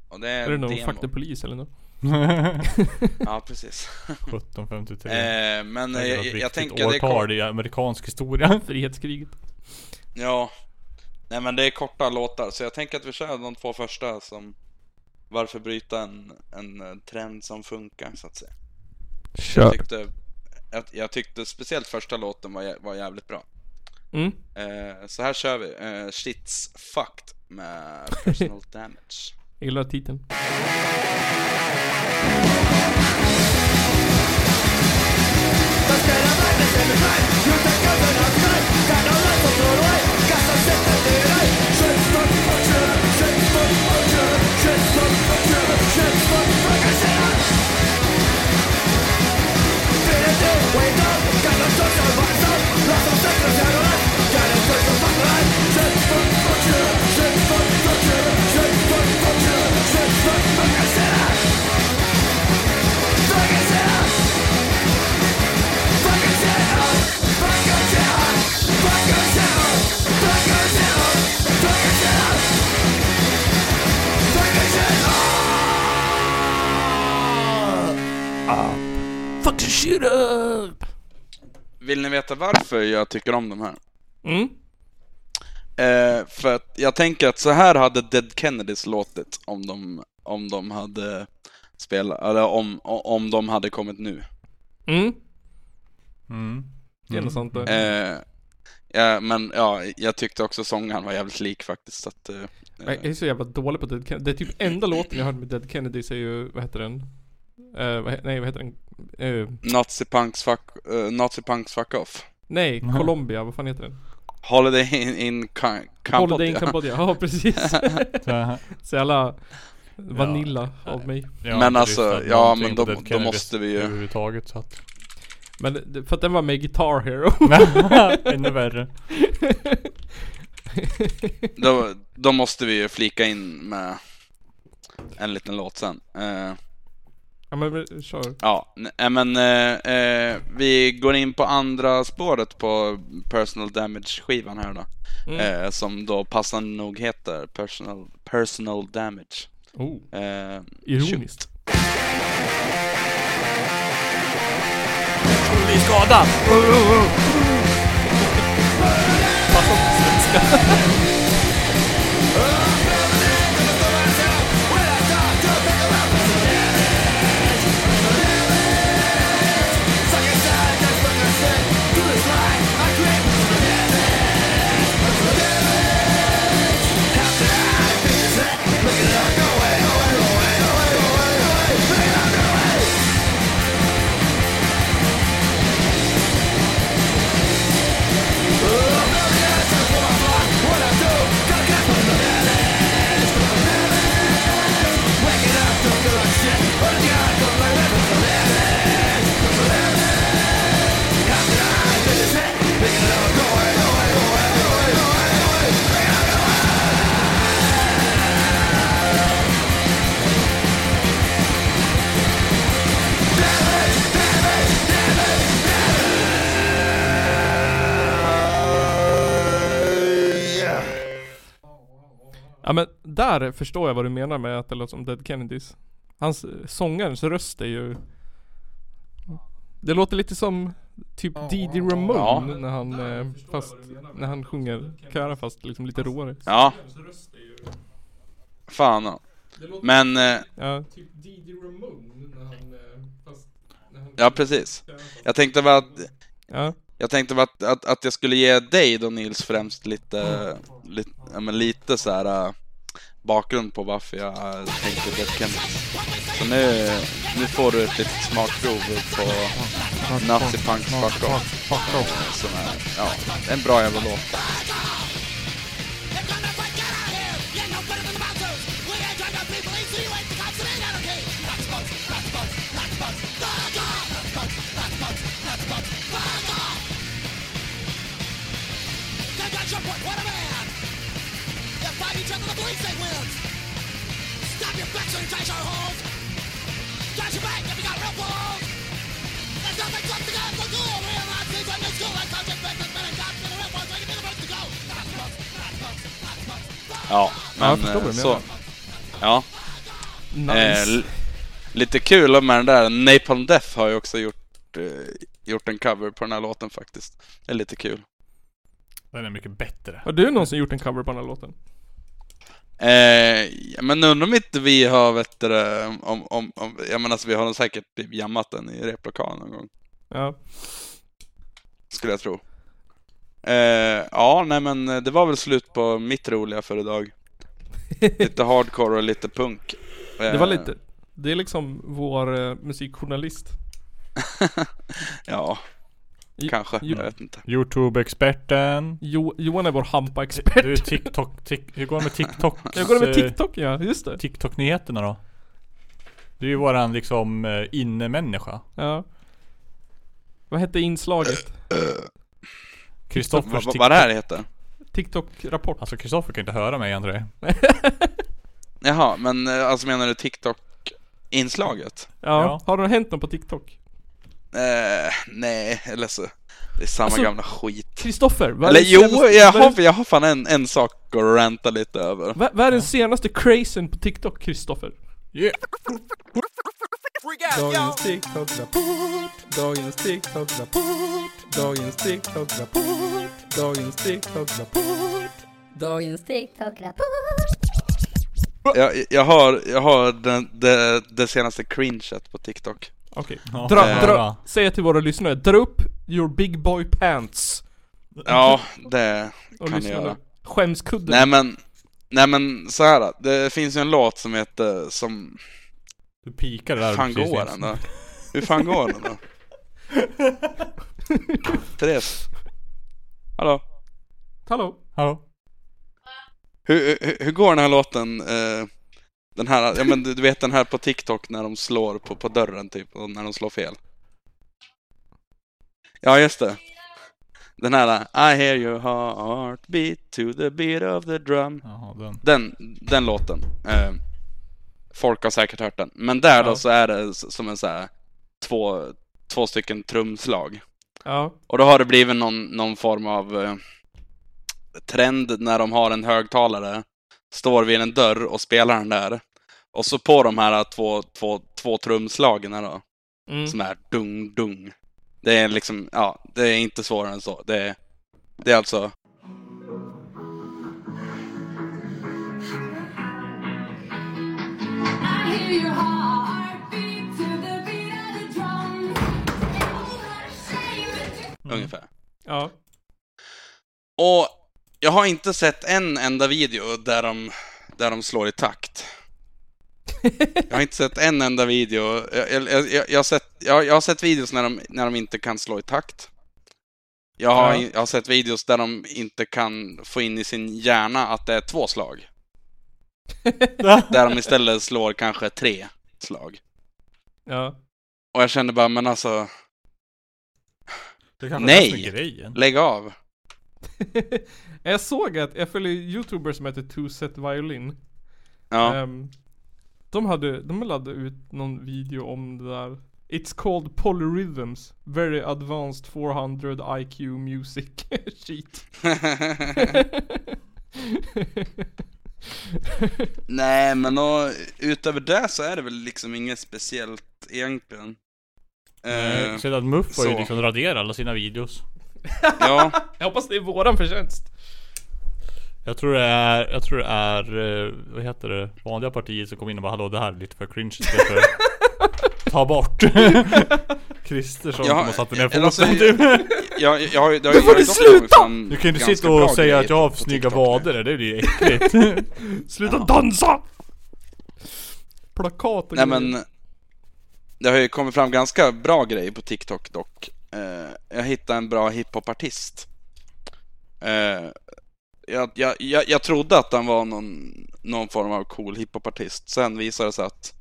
Och det är, är det någon demo. Fuck the Police eller något? Ja, precis. 1753. Eh, men Det är jag, jag, jag tänker det är årtal kort, i amerikansk historia. Frihetskriget. Ja. Nej men det är korta låtar, så jag tänker att vi kör de två första som Varför bryta en, en eh, trend som funkar, så att säga. Jag Kör. tyckte, jag, jag tyckte speciellt första låten var, var jävligt bra. Mm. Eh, så här kör vi. Eh, Shit's fucked med personal damage. Jag gillar titeln. Fuck Vill ni veta varför jag tycker om de här? Mm. Eh, för att jag tänker att så här hade Dead Kennedys låtit om de, om de hade spelat, eller om, om de hade kommit nu. Mm. Mm. Det är något sånt där. Eh, ja, men ja, jag tyckte också sångaren var jävligt lik faktiskt. Så att, eh, Jag är så jävla dålig på Dead Kennedy. Det är typ enda låten jag hört med Dead Kennedys är ju, vad heter den? Vad he- nej vad heter den? Eh, Nazi punks fuck, eh, Nazi punks fuck off. nej, Mhm. Colombia, vad fan heter den? Holiday in, in Cambodia. Holiday in Cambodia, ja precis. så jävla vanilla av mig. Men alltså, ja, men då- då måste vi ju- Överhuvudtaget så att... Men det- för att den var med Guitar Hero. Ännu värre. Då, då måste vi ju flika in med en liten låt sen. Eh, ja men kör. Ja, men eh, eh, vi går in på andra spåret på Personal Damage-skivan här då. Mm. Eh, som då passande nog heter Personal, personal Damage. Oh, Eh, ironiskt. Otrolig skada! What I där förstår jag vad du menar med att det låter som Dead Kennedys. Hans eh, sångarens röst är ju Det låter lite som typ Didi Ramone Ja. när han eh, fast när han sjunger köra fast liksom lite råare. Ja. Fan ja. Men, eh, Ja. Typ Didi Ramone när han fast när han ja precis. Jag tänkte bara att, Ja. jag tänkte bara att, att, att jag skulle ge dig då Nils främst lite, lite, ja, men lite så här bakgrund på varför jag tänkte Dead Kennedys. Så nu, nu får du ett litet smakprov på Nazi Punk Fuck Off. eh, Som är, ja, en bra jävla låt. Ja, men jag förstår vad eh, så. Ja, Nice. Eh, lite kul med den där, Napalm Death har ju också gjort, eh, gjort en cover på den här låten faktiskt. Det är lite kul. Den är mycket bättre. Har du någonsin gjort en cover på den här låten? Eh, men undrar om inte vi har, vet du, om, om, om, jag menar alltså vi har nog säkert typ jammat den i replokalen någon gång. Ja. Skulle jag tro. Eh, ja, nej men det var väl slut på mitt roliga för idag. Lite hardcore och lite punk. Det var Eh, lite Det är liksom vår eh, musikjournalist. Ja, kanske. jo- Jag vet inte. Youtube-experten. Jo, Johan är vår hampa-expert. Du är TikTok, tik, hur går det med TikTok? Jag går med eh, TikTok ja, just det. TikTok-nyheterna då? Du är ju våran liksom eh, inne-människa. Ja. Vad hette inslaget? Kristoffers TikTok. vad det här heter? TikTok-rapport. Alltså Kristoffer kan inte höra mig André. Jaha, men eh, alltså menar du TikTok-inslaget? Ja. Ja. Har det hänt något på TikTok? Eh, nej, eller så. Det är samma Alltså, gamla skit. Kristoffer, Eller jo, senaste- jag har, jag har fan en, en sak att ranta lite över. Vad, vad är den senaste crazen på TikTok, Kristoffer? Yeah. Dagens TikTok-rapport, dagens TikTok-rapport, dagens TikTok-rapport, dagens TikTok-rapport. Dagens TikTok-rapport. Jag, jag har, jag har den, det, det senaste cringet på TikTok. Okej. Ja, Dra, dra, säg till våra lyssnare, dra upp your big boy pants. Ja, det Och kan jag lyssna göra. nu. Skämskudden. Nej men, nej men så här. det finns ju en låt som heter, som, Du pikade hur där fan precis går nyss. den då? Hur fan går den då? Therese? Hallå? Hallå? Hallå? Hur, hur, hur går den här låten? Eh, den här, ja men du, vet den här på TikTok när de slår på, på dörren typ, och när de slår fel. Ja just det. Den här I hear your heart beat to the beat of the drum. Jaha, den. Den, den låten. Eh, folk har säkert hört den. Men där då Ja. så är det som en så här två, två stycken trumslag. Ja. Och då har det blivit någon, någon form av eh, trend när de har en högtalare, står vid en dörr och spelar den där. Och så på de här två, två, två trumslagen då, Mm. som är dung, dung. Det är liksom, ja, det är inte svårare än så. Det är, det är alltså... Ungefär. Ja. Och jag har inte sett en enda video där de, där de slår i takt. Jag har inte sett en enda video. Jag, jag, jag, jag, har, sett, jag, har sett videos när de, när de inte kan slå i takt. Jag har, Ja. jag har sett videos där de inte kan få in i sin hjärna att det är två slag. Där de istället slår kanske tre slag. Ja. Och jag kände bara, men alltså, Nej. lägg av. jag såg att, jag följer youtubers som heter Two Set Violin. Ja. Ehm, de hade, de laddade ut någon video om det där. It's called Polyrhythms. Very advanced 400 IQ music sheet. Nej, men och, utöver det så är det väl liksom inget speciellt egentligen. Eh, Sedan Muff har ju liksom raderat alla sina videos. ja, Jag hoppas det är våran förtjänst. Jag tror det är, jag tror det är, eh, vad heter det, vanliga partiet som kom in och bara hallå det här är lite för cringe istället för Ta bort Kristersson som har satt ner eller alltså, foten typ. jag, jag. Det har Nu ju får du sluta! Du kan ju inte sitta och säga att jag har snygga vader, det blir ju äckligt. Sluta dansa! Plakat och Nej men Det har ju kommit fram ganska bra grejer på TikTok dock eh, Jag hittade en bra hiphopartist eh, jag, jag, jag, jag trodde att han var någon, någon form av cool hiphopartist Sen visade det sig att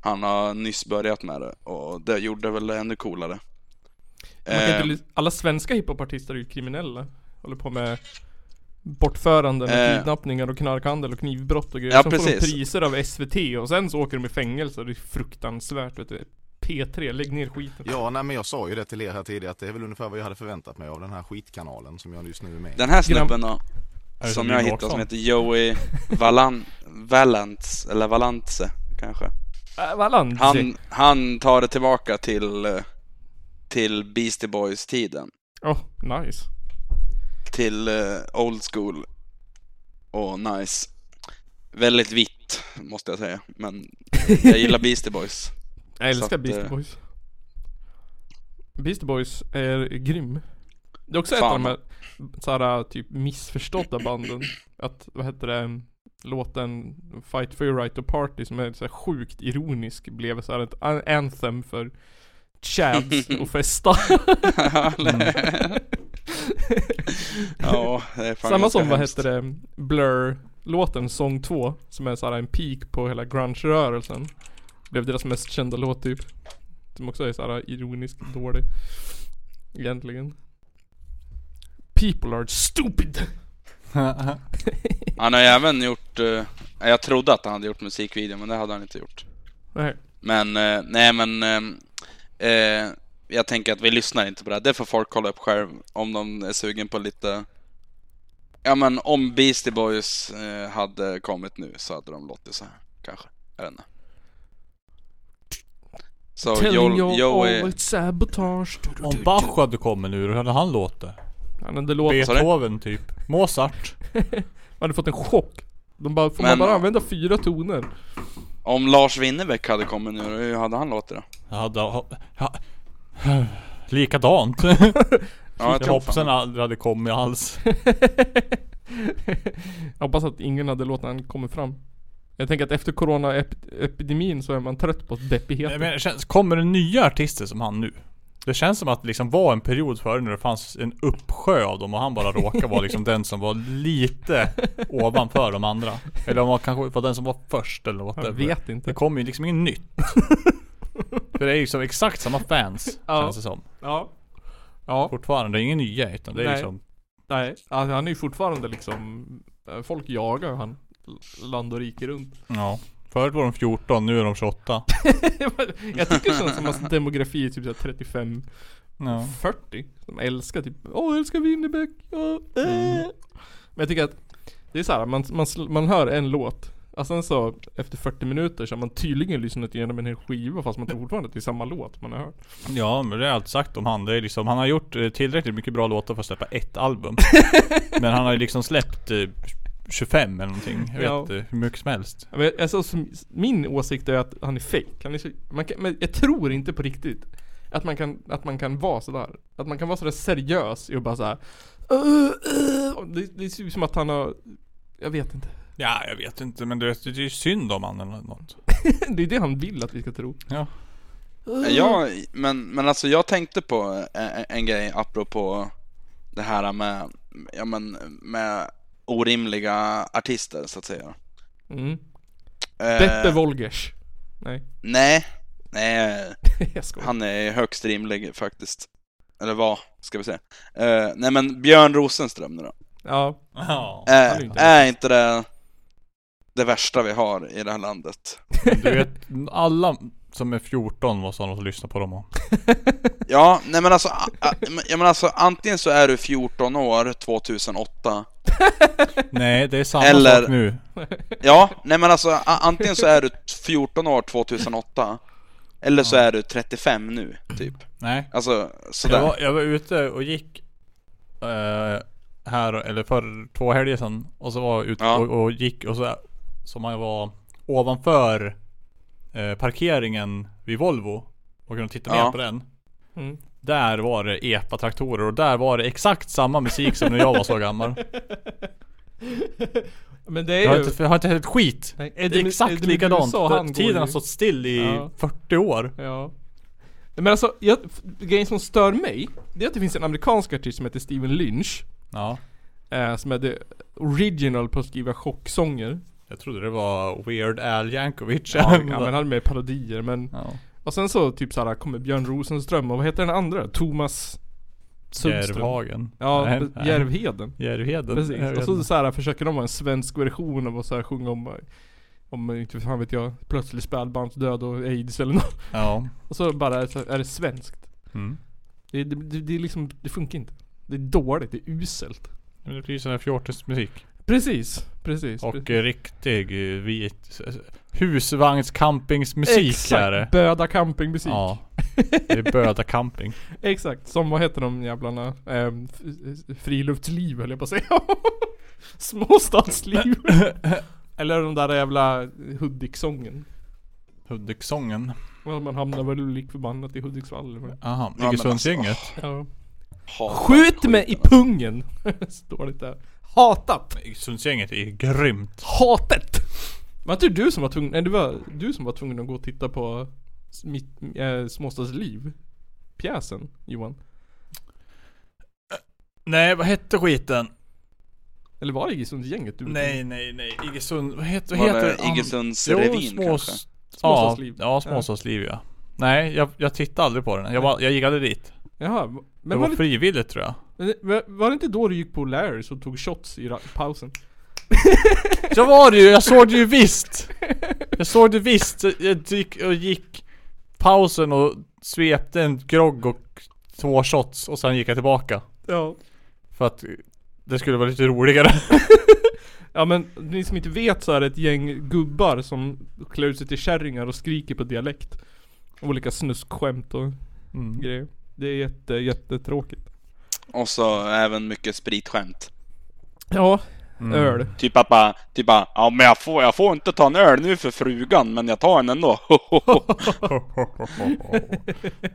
Han har nyss börjat med det och det gjorde väl det ännu coolare Eh, inte, ly- alla svenska hiphopartister är ju kriminella. Håller på med bortföranden och Eh. kidnappningar och knarkhandel och knivbrott och grejer. Ja, Sen får de precis. priser av SVT och sen så åker de i fängelse och det är fruktansvärt vet du. P3, lägg ner skiten. Ja, nej men jag sa ju det till er här tidigare att det är väl ungefär vad jag hade förväntat mig av den här skitkanalen som jag just nu är med i. Den här snubben då Som som jag Jill hittade som heter Joey Valan, Valance, eller Valance kanske Äh, Valanzi. Han, han tar det tillbaka till eh, Till Beastie Boys tiden Oh, nice. Till eh, old school Och nice Väldigt vitt måste jag säga Men jag gillar Beastie Boys Jag älskar att, Beastie eh, Boys. Beastie Boys är grym. Det är också ett Fan. av de här såhär typ missförstådda banden. Att, vad heter det, låten Fight for your right to party som är så här sjukt ironisk blev så här ett an- anthem för chads och festa. Ja, det är fan Samma som vad hemskt. heter det, Blur låten Sång 2 som är såhär en peak på hela grunge-rörelsen. Blev deras mest kända låt typ. Som också är såhär ironisk dålig. Egentligen. People are stupid! Han har ju även gjort eh, Jag trodde att han hade gjort musikvideo men det hade han inte gjort Nej. Men, eh, nej men eh, Jag tänker att vi lyssnar inte på det här. Det får folk kolla upp själv om de är sugen på lite Ja men om Beastie Boys hade kommit nu så hade de låtit så här kanske. Jag vet inte. Så Telling Joel, all it's sabotage. Om Bach hade kommit nu, hur hade han låtit? Han hade låtit? Beethoven typ. Mozart. han hade fått en chock. De bara, får Men- man bara använda fyra toner? om Lars Winnerbäck hade kommit nu, hur hade han låtit då? Jag hade, ha, ha, likadant. Ja, jag jag tror hoppas fan. han aldrig hade kommit alls. Jag hoppas att ingen hade låtit han komma fram. Jag tänker att efter corona-epidemin så är man trött på deppigheten. Men, men, det känns, kommer det nya artister som han nu? Det känns som att det liksom var en period före när det fanns en uppsjö av dem och han bara råkade vara liksom den som var lite ovanför de andra. Eller om han kanske var den som var först eller jag whatever. vet Det inte. kommer ju liksom inget nytt. För det är ju som exakt samma fans, Ja. känns det som. Ja. Ja. Fortfarande, det är inga nya utan det är Nej. liksom Nej, alltså, han är ju fortfarande liksom Folk jagar han Land och rike runt Ja. Förut var de 14, nu är de 28. Jag tycker känns som att demografi är typ så här 35 Ja. 40 Som älskar typ Åh älskar Winnerbäck ja, äh. Men jag tycker att Det är så här, man, man, man hör en låt Och sen så efter 40 minuter så har man tydligen lyssnat igenom en hel skiva fast man tror fortfarande att det är samma låt man har hört Ja men det har jag alltid sagt om han. Det är liksom, han har gjort eh, tillräckligt mycket bra låtar för att släppa ett album. men han har ju liksom släppt eh, 25 eller någonting. Jag Ja. vet inte, hur mycket som helst. Men alltså, som, min åsikt är att han är fake. Han är så, man kan, men jag tror inte på riktigt att man kan, att man kan vara sådär. Att man kan vara sådär seriös och bara såhär uh, uh, det, det ser ut som att han har Jag vet inte. Ja, jag vet inte men det, det är ju synd om han eller något. det är det han vill att vi ska tro. Ja. Ja, men, men alltså jag tänkte på en, en grej apropå det här med, ja men, med orimliga artister så att säga. Mm. Eh, Beppe Wolgers. Nej, Nej, nej, skojar. han är högst rimlig faktiskt. Eller vad, ska vi säga. Eh, nej men Björn Rosenström nu då. Ja. Han är Är, inte är inte det det värsta vi har i det här landet? Du vet, alla som är 14 måste ha något att lyssna på dem och. Ja, nej men alltså, a, a, ja, men alltså antingen så är du 14 år 2008 Nej, det är samma Eller- sak nu. Ja, nej men alltså a, antingen så är du 14 år 2008 Eller så är du 35 nu, typ Nej. Alltså, sådär Jag var, jag var ute och gick eh, här, eller för två helger sedan. Och så var jag ute Ja. och, och gick och så som jag var ovanför eh, parkeringen vid Volvo. Och kunde titta Ja. ner på den. Mm. Där var det epa-traktorer och där var det exakt samma musik som när jag var så gammal. Men det är Jag har ju... inte, jag har inte hört ett skit. Nej, Det är exakt Eddie likadant. Meduza, han går Tiden har stått still i Ja. 40 år. Ja. Men alltså, jag, grejen som stör mig, det är att det finns en amerikansk artist som heter Steven Lynch. Ja. Eh, som är det original på att skriva chocksånger. Jag trodde det var Weird Al Yankovic. Ja, ja men han är med parodier men Ja. Och sen så typ såhär kommer Björn Rosenström och vad heter den andra? Thomas Sundström. Järvhagen. Ja, Nej, nej. Järvheden. Järvheden. Precis. Och så, så här försöker de vara en svensk version av att så här sjunga om om inte fan vet jag, plötslig spädbarnsdöd och aids eller något. Ja. Och så bara är det, så är det svenskt. Mm. Det, det, det, det liksom, det funkar inte. Det är dåligt, det är uselt. Men det blir sån här fjortismusik. Precis, precis. Och precis. riktig vit husvagnscampingsmusik är det. Böda campingmusik. Ja. Det är Böda camping. Exakt, som vad heter de jävlarna? Ehm, friluftsliv höll jag på att säga. Småstadsliv. Eller de där jävla Hudiksången. Hudiksången. Man hamnar väl lik förbannat i Hudiksvall eller vad det är. Aha, men Iggesundsgänget. ja. Skjut mig i skit. pungen! Står det där. Hatat! Iggesundsgänget är grymt. Hatet! Var inte du som var tvungen, nej det var du som var tvungen att gå och titta på mitt, äh, Småstadsliv? Pjäsen, Johan? Nej, vad hette skiten? Eller var det Iggesundsgänget du Nej, nej, nej. Iggesund... Vad heter, vad heter det an- Iggesunds Jo, revyn små... kanske? Småstadsliv? Ja, ja småstadsliv ja. Nej, jag, jag tittade aldrig på den. Jag, jag gick aldrig dit. Jaha, det men var var det, frivilligt tror jag. men var- var det inte då du gick på Larrys och tog shots i pausen? Så var det ju, jag såg det ju visst! Jag såg det visst, jag gick och gick pausen och svepte en grogg och två shots och sen gick jag tillbaka. Ja. För att det skulle vara lite roligare. Ja men ni som inte vet så är det ett gäng gubbar som klär ut sig till kärringar och skriker på dialekt. Olika snuskskämt och Mm. grejer. Det är jätte, jättetråkigt. Och så även mycket spritskämt. Ja, Mm. öl. Typ att bara, typ bara, ja men jag får, jag får inte ta en öl nu för frugan, men jag tar en ändå.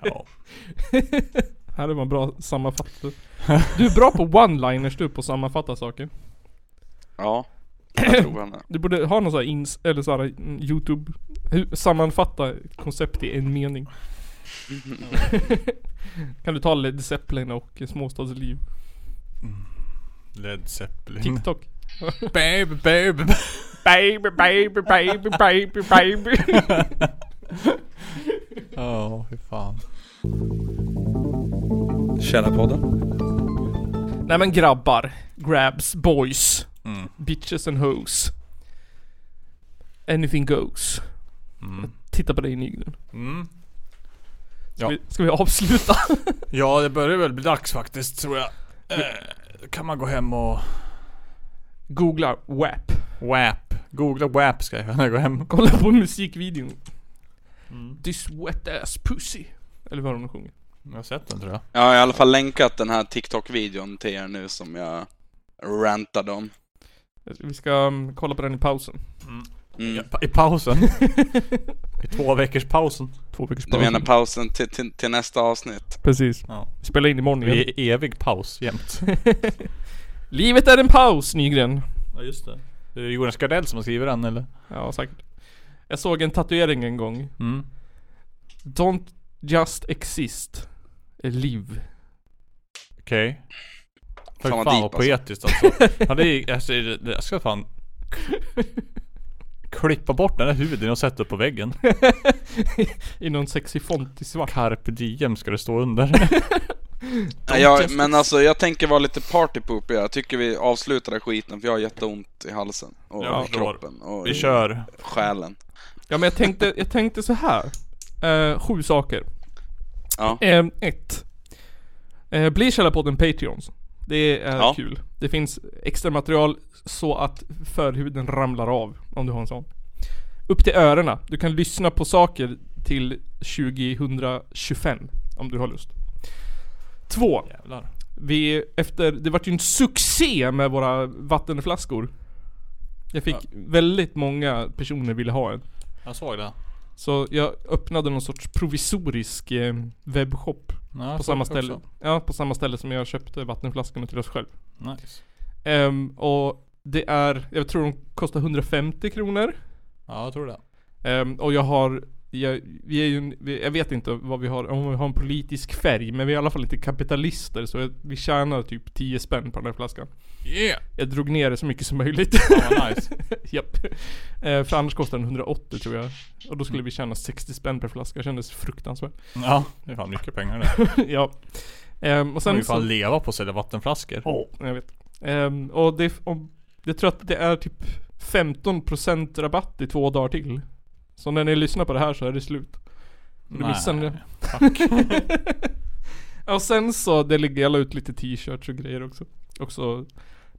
ja. Här är man bra sammanfatta. Du är bra på one-liners du på att sammanfatta saker. ja, jag tror är. Du borde ha någon sån här ins, eller så här youtube, sammanfatta koncept i en mening. kan du ta Led Zeppelin och Småstadsliv? Led Zeppelin. TikTok? Baby, baby. Baby, baby, baby, baby, baby. Ja, fy fan. Källarpodden. Nej men grabbar, grabs, boys, Mm. bitches and hoes. Anything goes. Mm. Titta på dig Nygren. Mm. Ska, Ja. vi, ska vi avsluta? Ja, det börjar väl bli dags faktiskt tror jag. Eh, kan man gå hem och Googla WAP. WAP. Googla WAP ska jag när jag går hem. Kolla på musikvideon. Mm. This wet ass pussy. Eller vad de sjunger. Jag har sett den tror jag. Jag har i alla fall länkat den här TikTok-videon till er nu som jag rantade om. Vi ska um, kolla på den i pausen. Mm. I pausen. I två veckors pausen. Två veckors Du paus. menar pausen till, till, till nästa avsnitt? Precis. Ja. Vi spelar in imorgon Vi igen. är i evig paus jämt. Livet är en paus Nygren. Ja just det. Det är Jonas Gardell som har skrivit den eller? Ja säkert. Jag såg en tatuering en gång. Mm. Don't just exist. Live. Okej. Fy Fan fan vad alltså. poetiskt alltså. Ja, det är, alltså, jag ska fan klippa bort den där huden och sätta upp på väggen. I någon sexig font i svart. Carpe diem ska det stå under. Ja, jag, men alltså jag tänker vara lite partypooper. Jag tycker vi avslutar den skiten för jag har jätteont i halsen och Ja, i kroppen och Vi i kör. själen. Ja men jag tänkte, jag tänkte så här. Eh, sju saker. Ja. Eh, ett. Eh, bli Källarpodden Patreons. Det är Ja. kul. Det finns extra material så att förhuden ramlar av om du har en sån. Upp till öronen. Du kan lyssna på saker till 2025 om du har lust. Två. Jävlar. Vi, efter, det vart ju en succé med våra vattenflaskor. Jag fick väldigt många personer ville ha en. Jag såg det. Så jag öppnade någon sorts provisorisk eh, webbshop Ja, på samma ställe. också. Ja, på samma ställe som jag köpte vattenflaskorna till oss själv. Nice. Ehm, och det är, jag tror de kostar 150 kronor. Ja, jag tror det. Ehm, och jag har, jag, vi är ju, en- vi, jag vet inte vad vi har, om vi har en politisk färg, men vi är i alla fall inte kapitalister så jag, vi tjänar typ 10 spänn på den här flaskan. Yeah! Jag drog ner det så mycket som möjligt. Ja, vad nice. Japp. Eh, för annars kostar den 180 tror jag. Och då skulle vi tjäna 60 spänn per flaska. Det kändes fruktansvärt. Ja, det är fan mycket pengar det. ja. Ehm, och Man sen ju fan leva på att sälja vattenflaskor. Ja, jag vet. Ehm, och det, om, jag tror att det är typ 15% rabatt i två dagar till. Så när ni lyssnar på det här så är det slut. Du missar Nej, det. Fuck. Och sen så, det ligger jag la ut lite t-shirts och grejer också. Också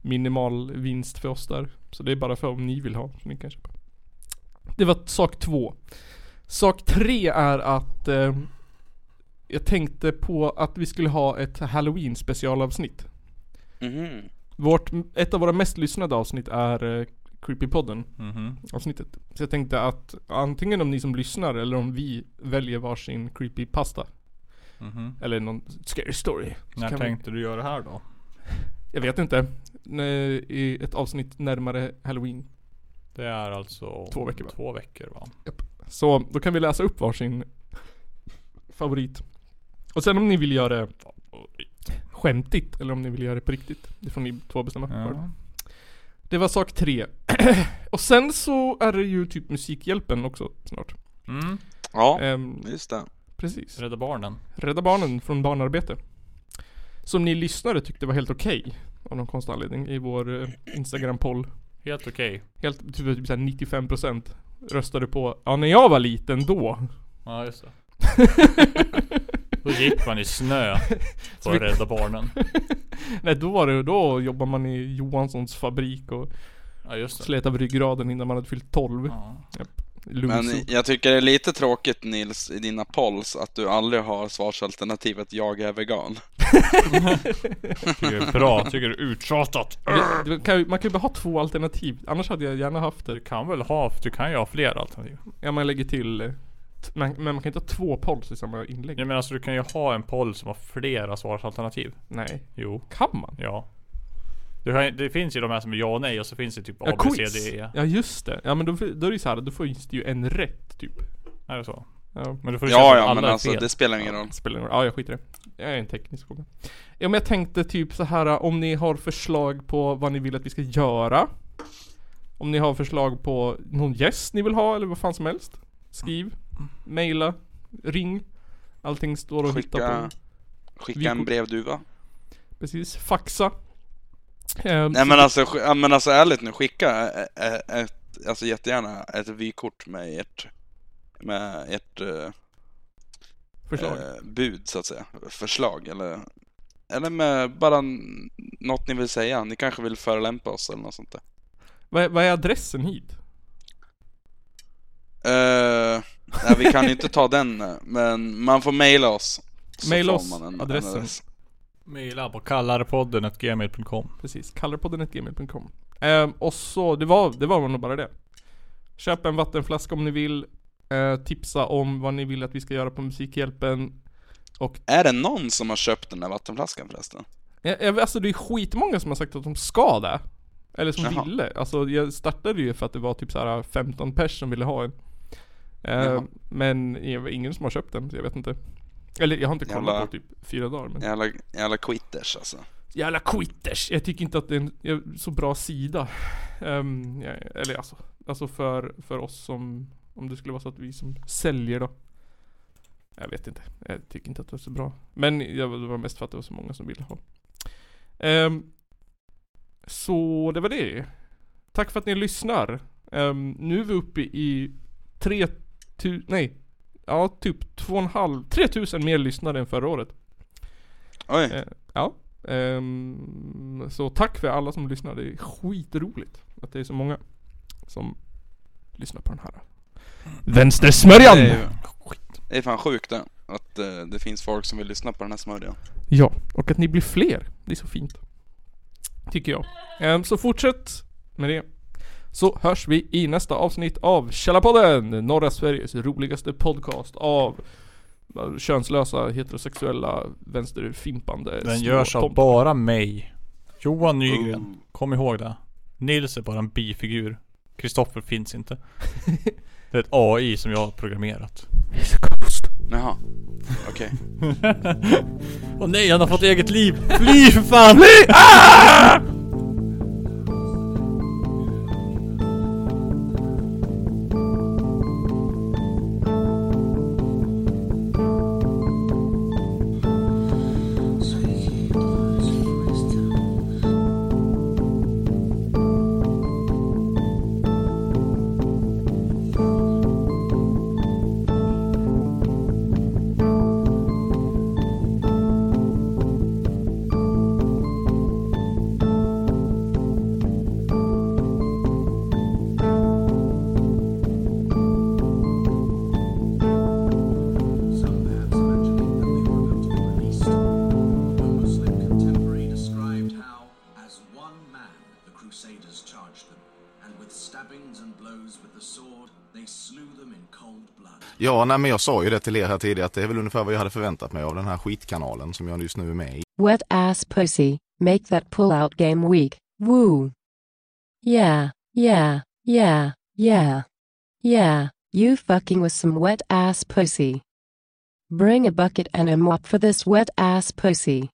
minimal vinst för oss där. Så det är bara för om ni vill ha, så ni kan köpa. Det var sak två. Sak tre är att eh, jag tänkte på att vi skulle ha ett halloween specialavsnitt. Mhm. Vårt, ett av våra mest lyssnade avsnitt är eh, Creepypodden Mhm. avsnittet. Så jag tänkte att antingen om ni som lyssnar eller om vi väljer varsin creepypasta. Mhm. Eller någon scary story. så När kan vi- tänkte du göra det här då? Jag vet inte. I ett avsnitt närmare halloween. Det är alltså Två veckor, va? Två veckor va? Så då kan vi läsa upp varsin favorit. Och sen om ni vill göra det skämtigt eller om ni vill göra det på riktigt. Det får ni två bestämma. Ja. Det var sak tre. och sen så är det ju typ Musikhjälpen också snart. Mm. Ja, Ehm, just det. precis. Rädda Barnen. Rädda Barnen från barnarbete. Som ni lyssnare tyckte var helt okej. av någon konstig anledning i vår eh, Instagram-poll. Helt okej. Helt, typ, typ såhär 95% röstade på, ja när jag var liten då. Ja just det. Då gick man i snö på vi- Rädda Barnen. Nej då var det, då jobbade man i Johanssons fabrik och Ja just det. slet av ryggraden innan man hade fyllt 12. Ja. Loser. Men jag tycker det är lite tråkigt Nils, i dina polls, att du aldrig har svarsalternativet 'Jag är vegan' Tycker det är bra. Tycker det är uttjatat. Man kan ju bara ha två alternativ, annars hade jag gärna haft Du det. kan väl ha, du kan ju ha fler alternativ. Ja man lägger till, eh, man, men man kan inte ha två polls i samma inlägg. Ja men alltså du kan ju ha en poll som har flera svarsalternativ. Nej. Jo. Kan man? Ja. Du kan, det finns ju de här som är ja och nej och så finns det typ A, Ja, B, C, quiz. D, E. Ja just det. Ja men då, då är det ju så här, då finns det ju en rätt typ. Är det så? Ja. Men du får ju Ja, ja, men alltså fel. det spelar ingen roll. Spelar ingen roll. Ja jag skiter i det. Jag är en teknisk fråga. Ja men jag tänkte typ så här om ni har förslag på vad ni vill att vi ska göra. Om ni har förslag på någon gäst ni vill ha eller vad fan som helst. Skriv, mejla, ring. Allting står att hitta Skicka, på. skicka en brevduva. Precis, faxa. Ehm, Nej men alltså, men alltså ärligt nu, skicka ä- ä- ett, alltså jättegärna ett vykort med ert, med ert eh, Förslag. eh, bud så att säga. Förslag eller, eller med bara något ni vill säga. Ni kanske vill förolämpa oss eller något sånt där. Vad, är- vad är adressen hit? Eh, nej, vi kan ju inte ta den eh, men man får mejla oss. Får oss, man en- en adressen. adress. Maila på kallarpodden.gmail.com Precis, kallarpodden.gmail.com ehm, Och så, det var, det var nog bara det. Köp en vattenflaska om ni vill. Eh, tipsa om vad ni vill att vi ska göra på Musikhjälpen. Är det någon som har köpt den där vattenflaskan förresten? Jag, jag, alltså det är skitmånga som har sagt att de ska det. Eller som Jaha. ville. Alltså jag startade ju för att det var typ så här 15 pers som ville ha en. Eh, Jaha. men det var ingen som har köpt den, så jag vet inte. Eller jag har inte kollat Jävla- på typ fyra dagar men. Jävla, jävla quitters alltså. Jävla quitters! Jag tycker inte att det är en så bra sida. Ehm, ja, eller alltså, alltså för, för oss som, om det skulle vara så att vi som säljer då. Jag vet inte. Jag tycker inte att det är så bra. Men jag, det var mest för att det var så många som ville ha. Ehm, så det var det. Tack för att ni lyssnar. Ehm, nu är vi uppe i 3000, nej. ja typ 2,5, 3000 mer lyssnare än förra året. Oj. Eh, ja. Ehm, så tack för alla som lyssnar. Det är skitroligt att det är så många som lyssnar på den här. Vänstersmörjan! Det är, ju, det är fan sjukt det. Att eh, det finns folk som vill lyssna på den här smörjan. Ja, och att ni blir fler. Det är så fint. Tycker jag. Ehm, så fortsätt med det. Så hörs vi i nästa avsnitt av Källarpodden! Norra Sveriges roligaste podcast av könslösa, heterosexuella, vänsterfimpande Den görs av tomtar. bara mig. Johan Nygren. Oh. Kom ihåg det. Nils är bara en bifigur. Kristoffer finns inte. Det är ett AI som jag har programmerat. Jaha. Okej. Åh nej, han har fått eget liv! Fly för fan! Some Nej, men jag sa ju det till er här tidigare att det är väl ungefär vad jag hade förväntat mig av den här skitkanalen som jag just nu är med i. Wet ass pussy, make that pull out game weak. Woo. Yeah, yeah, yeah, yeah. Yeah, you fucking with some wet ass pussy. Bring a bucket and a mop for this wet ass pussy.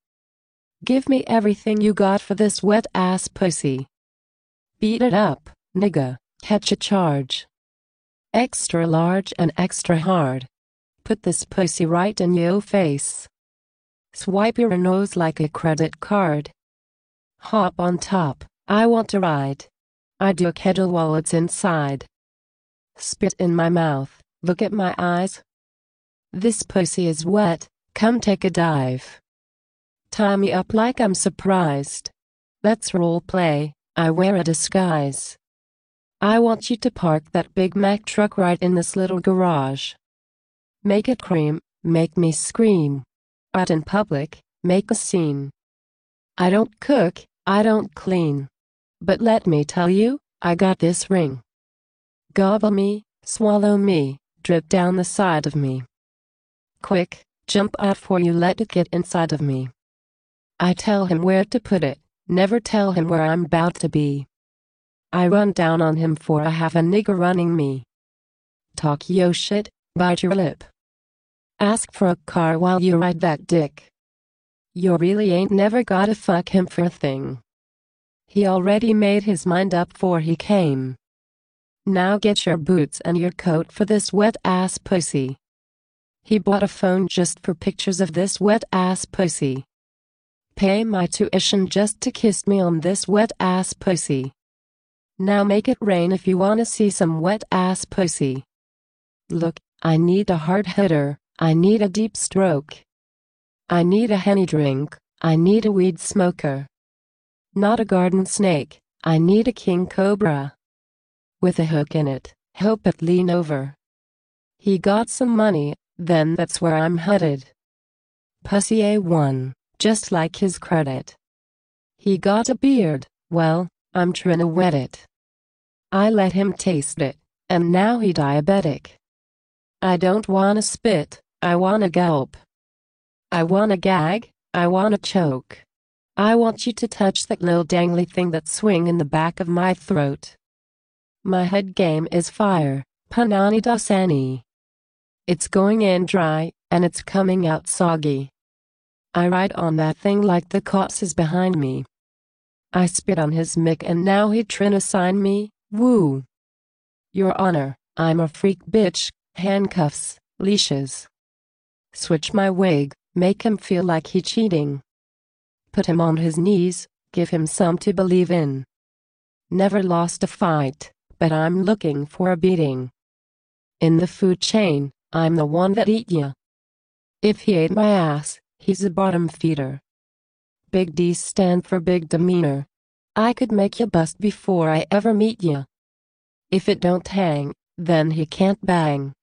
Give me everything you got for this wet ass pussy. Beat it up, nigga, catch a charge. Extra large and extra hard. Put this pussy right in your face. Swipe your nose like a credit card. Hop on top, I want to ride. I do a kettle while it's inside. Spit in my mouth, look at my eyes. This pussy is wet, come take a dive. Tie me up like I'm surprised. Let's role play, I wear a disguise. I want you to park that Big Mac truck right in this little garage. Make it cream, make me scream. Out in public, make a scene. I don't cook, I don't clean. But let me tell you, I got this ring. Gobble me, swallow me, drip down the side of me. Quick, jump out for you let it get inside of me. I tell him where to put it, never tell him where I'm about to be. I run down on him for I have a nigger running me. Talk yo shit, bite your lip. Ask for a car while you ride that dick. You really ain't never gotta fuck him for a thing. He already made his mind up for he came. Now get your boots and your coat for this wet ass pussy. He bought a phone just for pictures of this wet ass pussy. Pay my tuition just to kiss me on this wet ass pussy. Now make it rain if you wanna see some wet ass pussy. Look, I need a hard hitter, I need a deep stroke. I need a henny drink, I need a weed smoker. Not a garden snake, I need a king cobra. With a hook in it, help it lean over. He got some money, then that's where I'm headed. Pussy A1, just like his credit. He got a beard, well, I'm tryna wet it. I let him taste it, and now he diabetic. I don't wanna spit, I wanna gulp. I wanna gag, I wanna choke. I want you to touch that little dangly thing that swing in the back of my throat. My head game is fire, panani dasani. It's going in dry, and it's coming out soggy. I ride on that thing like the cops is behind me. I spit on his mick and now he trin assign me, woo. Your honor, I'm a freak bitch, handcuffs, leashes. Switch my wig, make him feel like he cheating. Put him on his knees, give him some to believe in. Never lost a fight, but I'm looking for a beating. In the food chain, I'm the one that eat ya. If he ate my ass, he's a bottom feeder. Big D stand for big demeanor. I could make you bust before I ever meet you. If it don't hang, then he can't bang.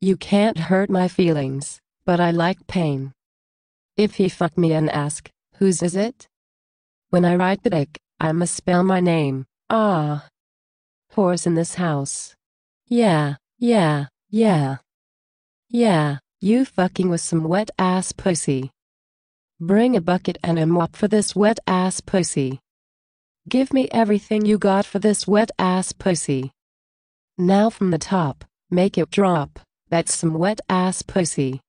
You can't hurt my feelings, but I like pain. If he fuck me and ask, whose is it? When I write the dick, I'ma spell my name, ah. Horse in this house. Yeah, yeah, yeah. Yeah, you fucking with some wet ass pussy. Bring a bucket and a mop for this wet ass pussy. Give me everything you got for this wet ass pussy. Now from the top, make it drop, that's some wet ass pussy.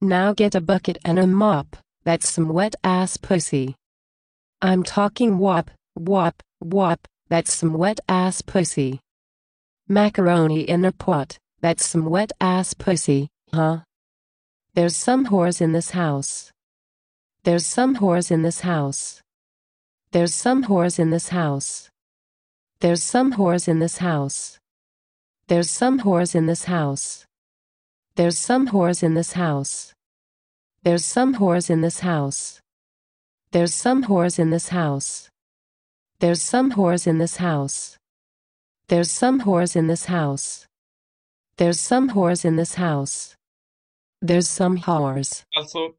Now get a bucket and a mop, that's some wet ass pussy. I'm talking wop, wop, wop, that's some wet ass pussy. Macaroni in a pot, that's some wet ass pussy, huh? There's some whores in this house. There's some whores in this house. There's some whores in this house. There's some whores in this house. There's some whores in this house. There's some whores in this house. There's some whores in this house. There's some whores in this house. There's some whores in this house. There's some whores in this house. There's some whores in this house. There's some whores. Alltså,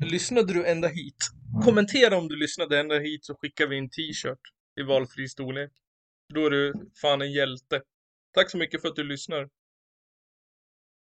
lyssnade du ända hit? Kommentera om du lyssnade ända hit så skickar vi en t-shirt i valfri storlek. Då är du fan en hjälte. Tack så mycket för att du lyssnar.